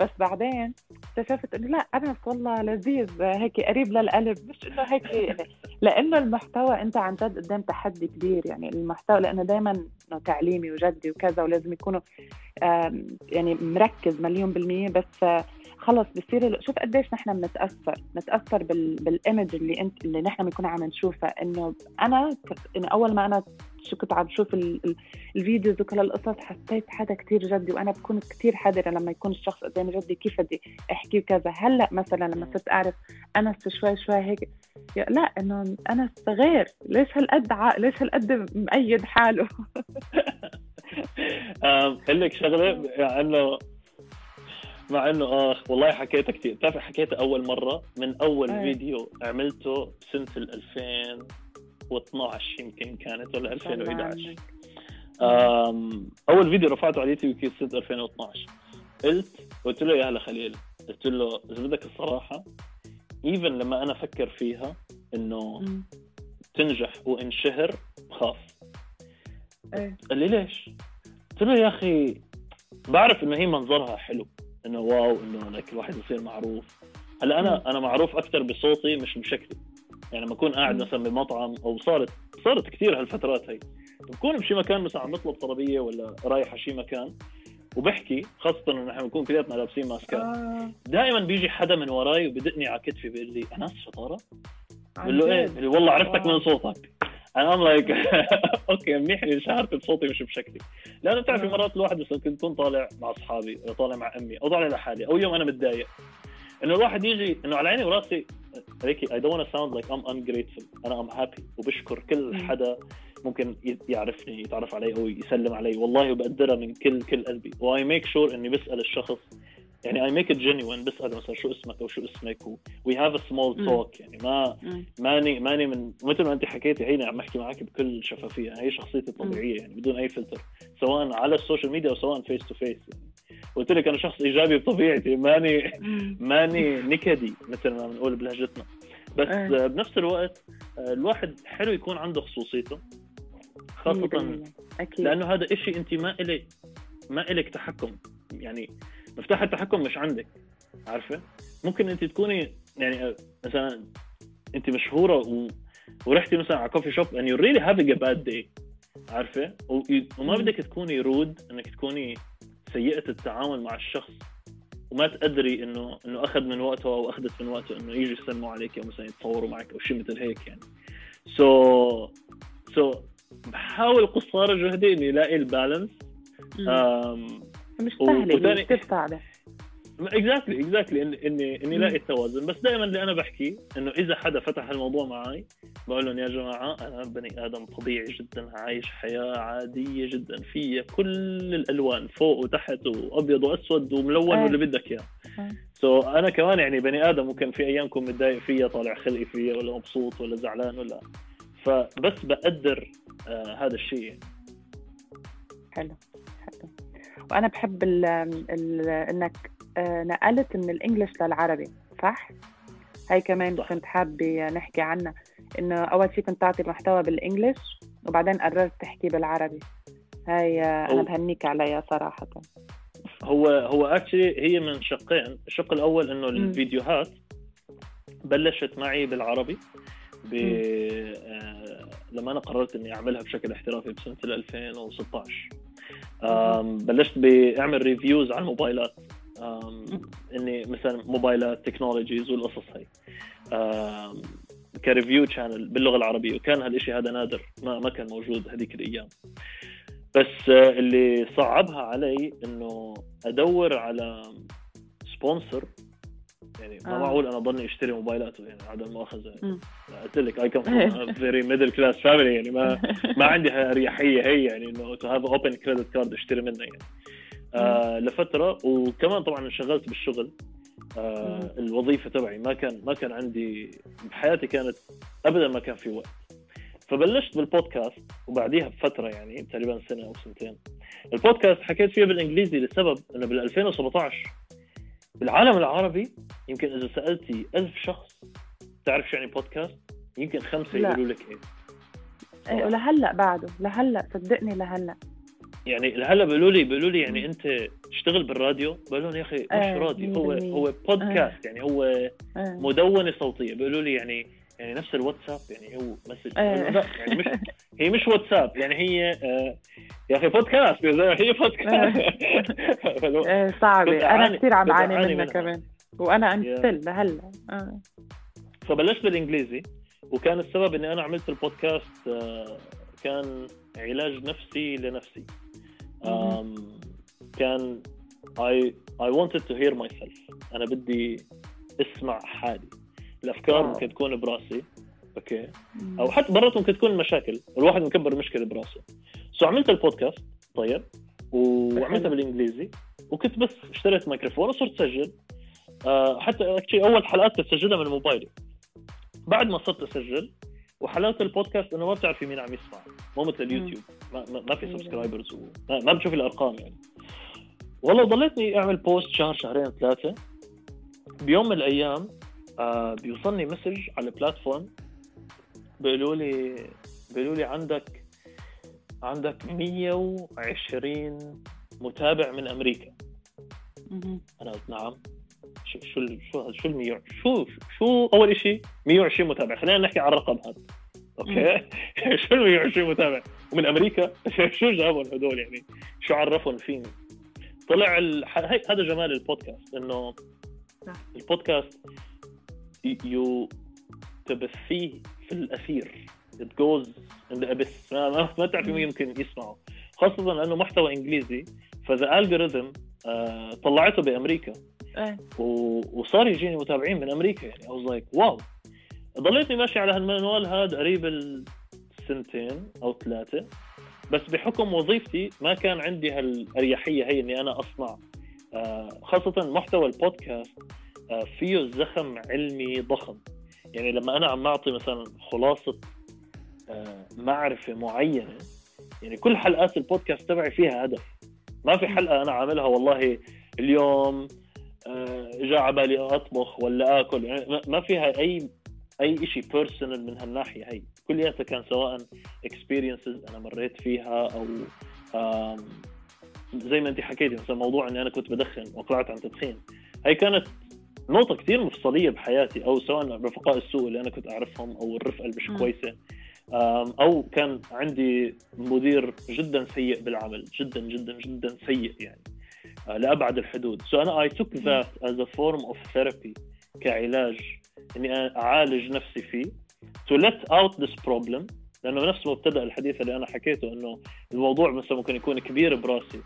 A: بس بعدين اكتشفت إنه لا أنس والله لذيذ هيك قريب للقلب. مش إنه هيك يعني لأنه المحتوى أنت عن جد قدام تحدي كبير. يعني المحتوى لأنه دائما تعليمي وجدي وكذا ولازم يكونوا يعني مركز مليون بالمية. بس خلص بصير شوف قديش نحن بنتأثر. نتأثر بال... بال image اللي انت اللي نحن بنكون عم نشوفها. إنه أنا ك... إنه أول ما أنا كنت عم. ال... ال videos وكل القصص حسيت حدا كتير جدي وأنا بكون كتير حذرة لما يكون الشخص قدامي جدي كيف بدي أحكي وكذا. هلأ مثلا لما صرت أعرف انس شوي شوي هيك لا إنه انس غير ليش هالقد ع... ليش هالقد مأيد حاله؟
B: آم، أقول لك شغلة مع انه مع إنه اخ والله حكيتها كثير بتعرف حكيتها أول مرة؟ من أول
A: أي.
B: فيديو عملته سنة ال 2012 يمكن كانت ولا 2011 آم، أول فيديو رفعته على اليوتيوب كان سنه 2012 قلت قلت له يا هلا خليل. قلت له اذا بدك الصراحة؟ إيفن لما أنا أفكر فيها
A: إنه.
B: تنجح وإنشهر بخاف
A: إيه.
B: قال لي ليش؟ قلت له يا أخي بعرف إنه هي منظرها حلو. إنه واو إنه لك الواحد يصير معروف. هلا أنا أنا معروف أكثر بصوتي مش بشكلي. يعني لما أكون قاعد. مثلا بمطعم أو صارت صارت كثير هالفترات هي بكون بشي مكان مثلا عم بطلب طلبية ولا رايح على شي مكان وبحكي خاصة إنه نحن بنكون كلياتنا لابسين ماسكات
A: آه.
B: دائما بيجي حدا من وراي وبدقني على كتفي بيقول لي انس شطارة بقول له
A: إيه.
B: بقول لي والله عرفتك
A: wow.
B: من صوتك أنا I'm like okay منيح إني شعرت بصوتي مش بشكلي لأنه بتعرفي
A: آه.
B: مرات الواحد مثلا كنت كون طالع مع أصحابي أو طالع مع أمي أو طالع لحالي أو يوم أنا متضايق إنه الواحد يجي إنه على عيني وراسي هيك I don't sound like I'm ungrateful. أنا I'm happy وبشكر كل. حدا ممكن يعرفني يتعرف علي أو يسلم علي. والله بقدرها من كل كل قلبي. و I make sure إني بسأل الشخص. يعني I make it genuine بساله مثلا شو اسمك أو شو اسمك. We have a
A: small.
B: talk يعني ما. ماني ماني من مثل ما أنت حكيتي هيني عم أحكي معك بكل شفافية. هي شخصيتي الطبيعية. يعني بدون أي فلتر. سواء على ال social media أو سواء face to face يعني قلت لك أنا شخص إيجابي بطبيعتي ماني. ماني نكدي مثل ما بنقول بلهجتنا بس. آه، بنفس الوقت آه، الواحد حلو يكون عنده خصوصيته خاصة
A: 100% أكيد
B: لأنه هذا إشي أنت ما إلك ما إلك تحكم يعني مفتاح التحكم مش عندك عارفة ممكن أنت تكوني يعني آه، مثلا أنت مشهورة و... ورحتي مثلا على coffee shop and you're really having a bad day عارفة و... وما. بدك تكوني rude إنك تكوني سيئة التعامل مع الشخص وما تقدري إنه إنه أخذ من وقته أو أخذت من وقته إنه يجي يسلموا عليك أو مثلا يتصوروا معك أو شيء مثل هيك يعني so so بحاول قصارى جهدي اني الاقي ال
A: balance. مش سهله كثير صعبه
B: exactly exactly اني اني. الاقي التوازن بس دائما اللي أنا بحكي إنه إذا حدا فتح الموضوع معي بقول لهم يا جماعة أنا بني آدم طبيعي جدا عايش حياة عادية جدا فيها كل الألوان فوق وتحت وأبيض وأسود وملون. واللي بدك
A: إياه.
B: so أنا كمان يعني بني آدم ممكن في أيام اكون متضايق فيها طالع خلقي فيها ولا مبسوط ولا زعلان ولا فبس بقدر آه هذا الشيء يعني.
A: حلو حلو وأنا بحب ال ال إنك نقلت من الإنجليش للعربي صح؟ هاي كمان
B: صح.
A: كنت حابة نحكي عنها إنه أول شيء كنت تعطي محتوى بالإنجليش وبعدين قررت تحكي بالعربي. هاي آه، أنا
B: أو.
A: بهنيك عليها صراحة.
B: هو هو اكشلي هي من شقين. الشق الأول إنه
A: مم.
B: الفيديوهات بلشت معي بالعربي ب آه لما أنا قررت إني أعملها بشكل احترافي بسنة ال 2016 آم بلشت بأعمل reviews على الموبايلات. إني مثلا موبايلات technologies والقصص هي ك review channel باللغة العربية وكان هالشيء هذا نادر ما ما كان موجود هذيك الأيام. بس آه، اللي صعبها علي إنه أدور على sponsor يعني ما
A: آه.
B: معقول أنا ضلني أشتري موبايلات يعني عدم المؤاخذه
A: مم.
B: قلت لك I come very middle class family يعني ما ما عندي هالاريحيه هي يعني إنه to have open credit card أشتري منها يعني. آه لفترة وكمان طبعا انشغلت بالشغل. آه. الوظيفة تبعي ما كان ما كان عندي بحياتي كانت ابدا ما كان في وقت. فبلشت بالبودكاست وبعديها بفترة يعني تقريبا سنة أو سنتين. البودكاست حكيت فيه بالإنجليزي لسبب إنه بال 2017 بالعالم العربي يمكن إذا سألتي ألف شخص تعرف شو يعني بودكاست يمكن
A: خمسة.
B: يقولوا لك إيه.
A: إيه ولهلا بعده لهلأ صدقني لهلأ.
B: يعني هلا بيقولوا لي بيقولوا لي يعني انت تشتغل بالراديو بقول لهم يا أخي مش
A: آه،
B: راديو هو
A: 100%.
B: هو بودكاست يعني هو
A: إيه.
B: مدونة صوتية بيقولوا لي يعني يعني نفس الواتساب يعني هو
A: message.
B: لا يعني مش هي مش واتساب يعني هي آه يا أخي بودكاست هي بودكاست
A: أنا
B: أعاني-
A: كثير عم بعاني منها
B: منها.
A: كمان
B: Yeah.
A: ستيل لهلأ آه.
B: فبلشت بالإنجليزي وكان السبب إني أنا عملت البودكاست آه، كان علاج نفسي لنفسي آم، كان I I wanted to hear myself. أنا بدي أسمع حالي. الأفكار
A: wow.
B: ممكن تكون براسي أوكي؟
A: مم.
B: أو حتى برات ممكن تكون مشاكل. الواحد مكبر مشكلة براسه. so عملت البودكاست طيب وعملتها. بالإنجليزي وكنت بس اشتريت ميكروفون وصرت اسجل آه حتى أول حلقات تسجلها من موبايلي. بعد ما صرت أسجل وحلاوة البودكاست إنه ما بتعرفي مين عم يسمع مو مثل اليوتيوب. ما, ما, في. subscribers ما, ما بتشوفي الأرقام يعني. والله ضليتني أعمل post شهر شهرين ثلاثة. بيوم من الأيام آه بيوصلني message على ال platform بيقولوا لي بيقولوا لي عندك عندك 120 متابع من
A: أمريكا.
B: أنا قلت نعم. شو شو شو شو ال 100 شو شو أول شيء 120 متابع. خلينا نحكي على الرقم هذا. أوكي؟ شو ال 120 متابع؟ ومن أمريكا؟ شو جابوا هدول يعني؟ شو عرفهم فيني طلع ال... هذا جمال البودكاست
A: إنه.
B: البودكاست you تبثيه في الأثير. It goes in the abyss. ما, ما, ما تعرفي مين يمكن يسمعه. خاصة لأنه محتوى إنجليزي ف the algorithm آه طلعته بأمريكا.
A: إيه.
B: و- وصار يجيني متابعين من أمريكا يعني. I was like wow ضليتني ماشي على هالمنوال هذا قريب السنتين أو ثلاثة. بس بحكم وظيفتي ما كان عندي هالأريحية هي إني أنا أصنع. آه، خاصة محتوى البودكاست آه، فيه زخم علمي ضخم. يعني لما أنا عم أعطي مثلا خلاصة آه، معرفة معينة يعني كل حلقات البودكاست تبعي فيها هدف. ما في حلقة أنا عاملها والله اليوم جاء على بالي أطبخ ولا آكل. يعني ما- فيها اي أي شيء بيرسونال من هالناحية هي. كلياتها كان سواء اكسبيرينسز أنا مريت فيها أو زي ما انت حكيتي مثلا موضوع إني أنا كنت بدخن وطلعت عن تدخين. هي كانت نقطة كثير مفصلية بحياتي أو سواء رفقاء السوء اللي أنا كنت أعرفهم أو الرفقة اللي مش آم، أو كان عندي مدير جدا سيء بالعمل جدا جدا جدا سيء يعني. آه، لأبعد الحدود. So أنا I took that as a form of therapy كعلاج إني أنا أعالج نفسي فيه to let out this problem. لأنه نفس مبتدأ الحديث اللي أنا حكيته إنه الموضوع مثلا ممكن يكون كبير براسي.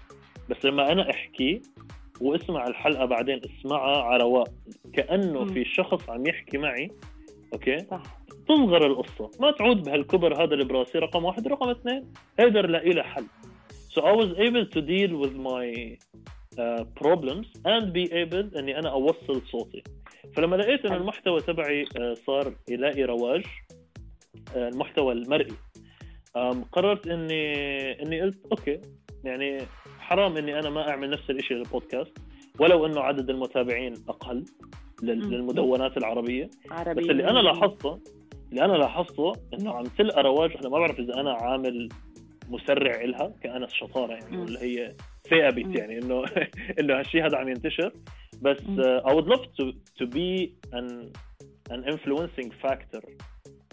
B: بس لما أنا أحكيه وأسمع الحلقة بعدين أسمعها على رواق كأنه
A: مم.
B: في شخص عم يحكي معي أوكي؟
A: صح.
B: تصغر القصة. ما تعود بهالكبر هذا اللي براسي رقم واحد. رقم اثنين قدر لاقي له حل. So I was able to deal with my uh, problems and be able إني أنا أوصل صوتي فلما لقيت
A: إن.
B: المحتوى تبعي uh, صار يلاقي رواج uh, المحتوى المرئي قررت إني إني قلت أوكي يعني حرام إني أنا ما أعمل نفس الشيء للبودكاست ولو إنه عدد المتابعين
A: أقل.
B: للمدونات العربية
A: عربي
B: بس اللي أنا لاحظته اللي أنا لاحظته إنه عم تلقى رواج أنا ما بعرف إذا أنا عامل مسرع إلها كأنا شطارة يعني. ولا هي ثابت
A: مم.
B: يعني إنه إنه هالشيء هذا عم ينتشر بس uh, I would love to to be an an influencing factor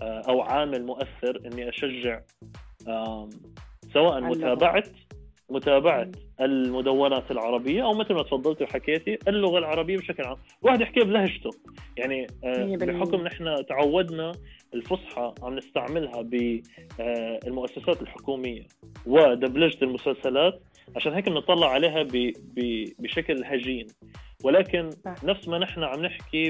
B: uh, أو عامل مؤثر إني أشجع um, سواء
A: على
B: متابعة المدونات العربية أو مثل ما تفضلتي وحكيتي اللغة العربية بشكل عام، الواحد يحكي بلهجته يعني آه،. بحكم نحن تعودنا الفصحى عم نستعملها بالمؤسسات الحكومية ودبلجة المسلسلات عشان هيك بنطلع عليها ب- ب- بشكل هجين ولكن
A: صح.
B: نفس ما نحن عم نحكي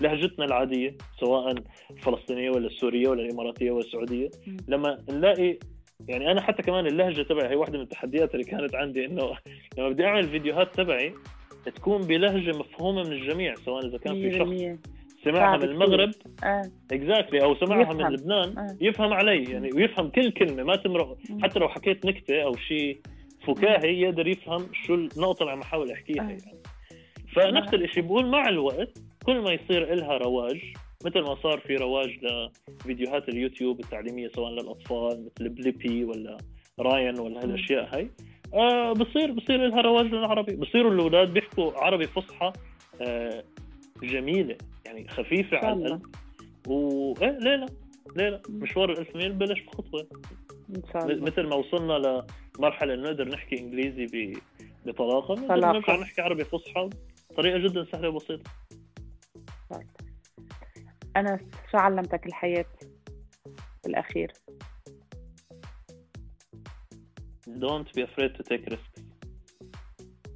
B: بلهجتنا العادية سواء الفلسطينيه ولا السورية ولا الإماراتية ولا السعوديه. لما نلاقي يعني أنا حتى كمان اللهجة تبعي هي واحدة من التحديات اللي كانت عندي إنه لما بدي أعمل فيديوهات تبعي تكون بلهجة مفهومة من الجميع سواء إذا كان في شخص
A: 100%
B: سمعها من. المغرب
A: آه
B: exactly أو سمعها من
A: يفهم.
B: لبنان
A: آه.
B: يفهم علي يعني ويفهم كل كلمة ما تمرق. حتى لو حكيت نكتة أو شيء فكاهي يقدر يفهم شو النقطة اللي عم احاول أحكيها
A: آه.
B: يعني فنفس
A: آه.
B: الشيء بقول مع الوقت كل ما يصير إلها رواج مثل ما صار في رواج لفيديوهات اليوتيوب التعليمية سواء للأطفال مثل Blippi ولا راين ولا هالأشياء هاي. آه بصير بصير لها رواج للعربي. بصيروا الأولاد بيحكوا عربي فصحى آه جميلة يعني
A: خفيفة
B: على. القلب. و إيه ليه لا؟ ليه لا. مشوار الألف ميل بلش بخطوة.
A: إن شاء الله.
B: مثل ما وصلنا لمرحلة إنه نقدر نحكي إنجليزي ب... بطلاقة نقدر. نرجع نحكي عربي فصحى بطريقة جدا سهلة وبسيطة.
A: انس شو علمتك الحياة بالأخير؟
B: Don't be afraid to take risks.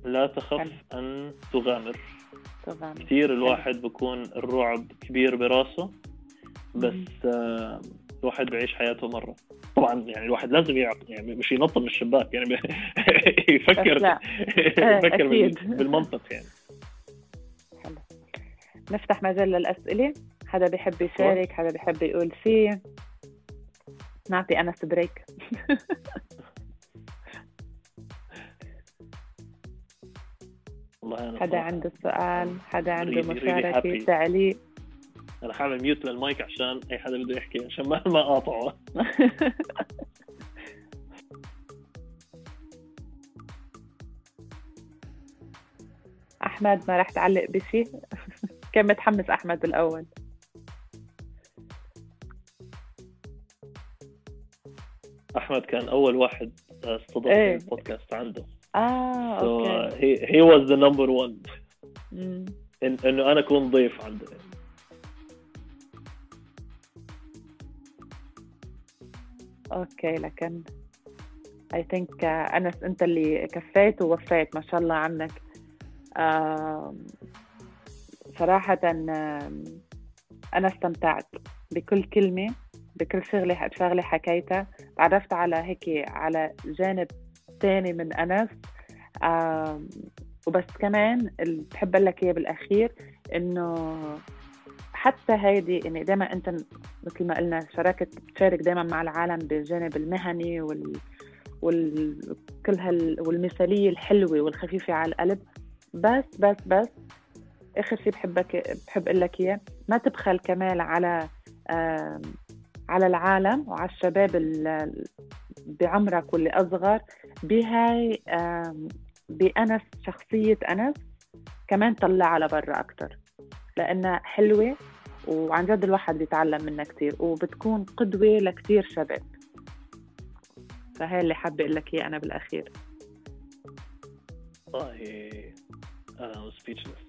B: لا تخف
A: حلو.
B: أن تغامر.
A: طبعا
B: كثير الواحد بكون الرعب كبير براسه بس آه الواحد بيعيش حياته مرة. طبعا يعني الواحد لازم يعق يعني مش ينط من الشباك يعني يفكر
A: لا.
B: يفكر. بالمنطق يعني.
A: حلو. نفتح مجال للأسئلة. حدا بيحب يشارك حدا بيحب يقول شيء نعطي أنس بريك.
B: والله
A: حدا عنده سؤال حدا عنده
B: happy.
A: تعليق.
B: أنا حاعمل ميوت للمايك عشان أي حدا بده يحكي عشان ما ما اقاطعه
A: أحمد ما رح تعلق بشي. كان متحمس أحمد بالأول
B: أحمد كان أول واحد استضاف
A: إيه.
B: البودكاست عنده.
A: آه
B: so was the number one.
A: مم.
B: إن إنه أنا أكون ضيف عنده.
A: okay لكن I think uh, أنس أنت اللي كفيت ووفيت ما شاء الله عنك. آم، أنا استمتعت بكل كلمة. بكل شغلة شغلة حكيتها تعرفت على هيك على جانب تاني من أنس. وبس كمان اللي بحب أقول لك إياه بالأخير إنه حتى هيدي يعني دائما أنت مثل ما قلنا شاركت بتشارك دائما مع العالم بالجانب المهني وال وال كل هال والمثالية الحلوة والخفيفة على القلب. بس بس بس آخر شيء بحبك بحب أقول لك إياه ما تبخل كمان على على العالم وعلى الشباب ال- بعمرك واللي أصغر بهاي بأنس شخصية أنس كمان طلعها لبرا أكتر. لأنها حلوة وعن جد الواحد بيتعلم منها كتير وبتكون قدوة لكتير شباب. فهي اللي حابة أقول لك إياه أنا بالأخير.
B: والله أنا سبيتشلس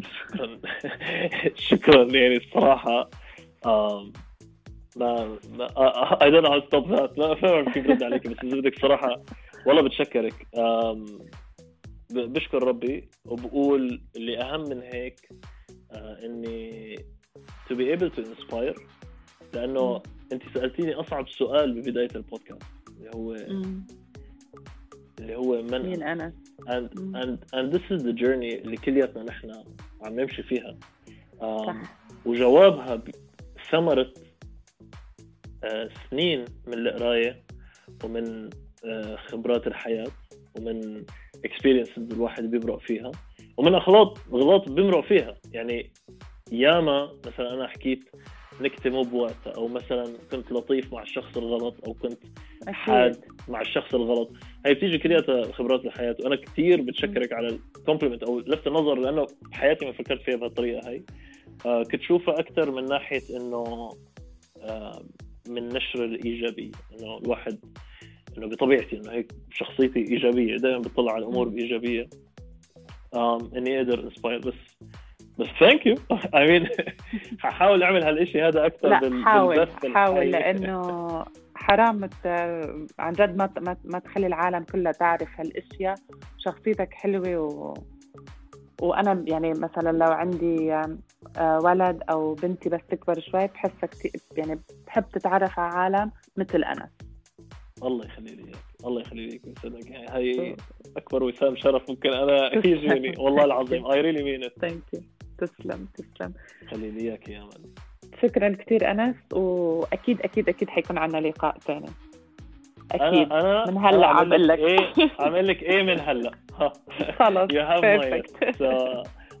B: شكرا. شكرا يعني الصراحة. um, ما don't know how to stop that. ما كيف برد عليك بس إذا بدك صراحة والله بتشكرك. بشكر ربي وبقول اللي أهم من هيك آه، إني to be able to inspire لأنه أنت سألتيني أصعب سؤال ببداية البودكاست اللي هو اللي هو من
A: مين أنا؟
B: And and and this is the journey اللي كلياتنا نحن عم نمشي فيها. um,
A: صح.
B: وجوابها ثمرة سنين من القراية ومن آه، خبرات الحياة ومن experiences الواحد بيمرق فيها ومن أغلاط غلط بيمرق فيها. يعني ياما مثلا أنا حكيت نكتة مو بوقتها أو مثلا كنت لطيف مع الشخص الغلط أو كنت حاد مع الشخص الغلط. هي بتيجي كلياتها خبرات الحياة وأنا كثير بتشكرك على الكومبلمنت أو لفت النظر لأنه بحياتي ما فكرت فيها بهالطريقة هي آه كنت شوفها أكثر من ناحية إنه آه من نشر الإيجابية إنه الواحد إنه بطبيعتي إنه هيك شخصيتي إيجابية دائما بطلع على الأمور بإيجابية آم إني أقدر انسباير بس بس thank you I mean ححاول أعمل هالشيء هذا أكثر
A: لا حاول
B: بالبث
A: حاول
B: الحي.
A: لأنه حرام. عن جد ما ما, ما تخلي العالم كلها تعرف هالأشياء شخصيتك حلوة و... وأنا يعني مثلا لو عندي آه، ولد أو بنتي بس تكبر شوي بحسها كتير يعني بحب تتعرف على عالم مثل أنا.
B: الله يخلي لي إياك الله يخليك ويسعدك يعني هاي أكبر وسام شرف ممكن أنا يجيني والله العظيم I really mean
A: thank you تسلم تسلم.
B: خلي لي إياك يا امل
A: شكرا كثير أنس وأكيد أكيد أكيد حيكون عنا لقاء ثاني أكيد
B: أنا أنا
A: من هلأ
B: أنا
A: عم
B: عامل
A: لك.
B: إيه عامل لك إيه من هلأ.
A: خلص perfect.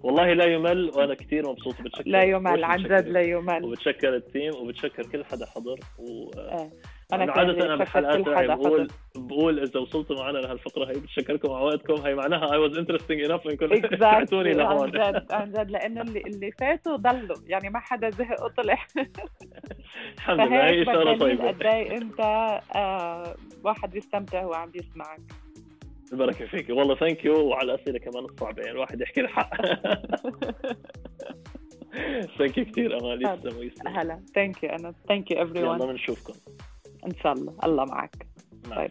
B: والله لا يمل وأنا كثير مبسوط بتشكر
A: لا يمل عن. جد لا يمل
B: وبتشكر ال team وبتشكر كل حدا حضر و
A: إيه.
B: أنا
A: أنا
B: عادة تاعي
A: حدا
B: بقول. بقول إذا وصلتوا معنا لهالفقرة هي بتشكركم على وقتكم. هي معناها I was interesting enough انكم سمعتوني
A: exactly عن
B: لهون
A: جد عن جد لأنه اللي اللي فاتوا ضلوا. يعني ما حدا زهق وطلع.
B: الحمد لله هي
A: إشارة
B: طيبة.
A: قد إيه أنت آه واحد بيستمتع وهو عم بيسمعك.
B: البركه فيك. والله thank you وعلى الاسئله كمان الصعبة. يعني الواحد يحكي الحق. thank you كثير أمال. يسلم ويسلم.
A: هلا. thank you أنا thank you every
B: يلا
A: one
B: بنشوفكم
A: إن شاء الله. الله معك.
B: مع
A: bye.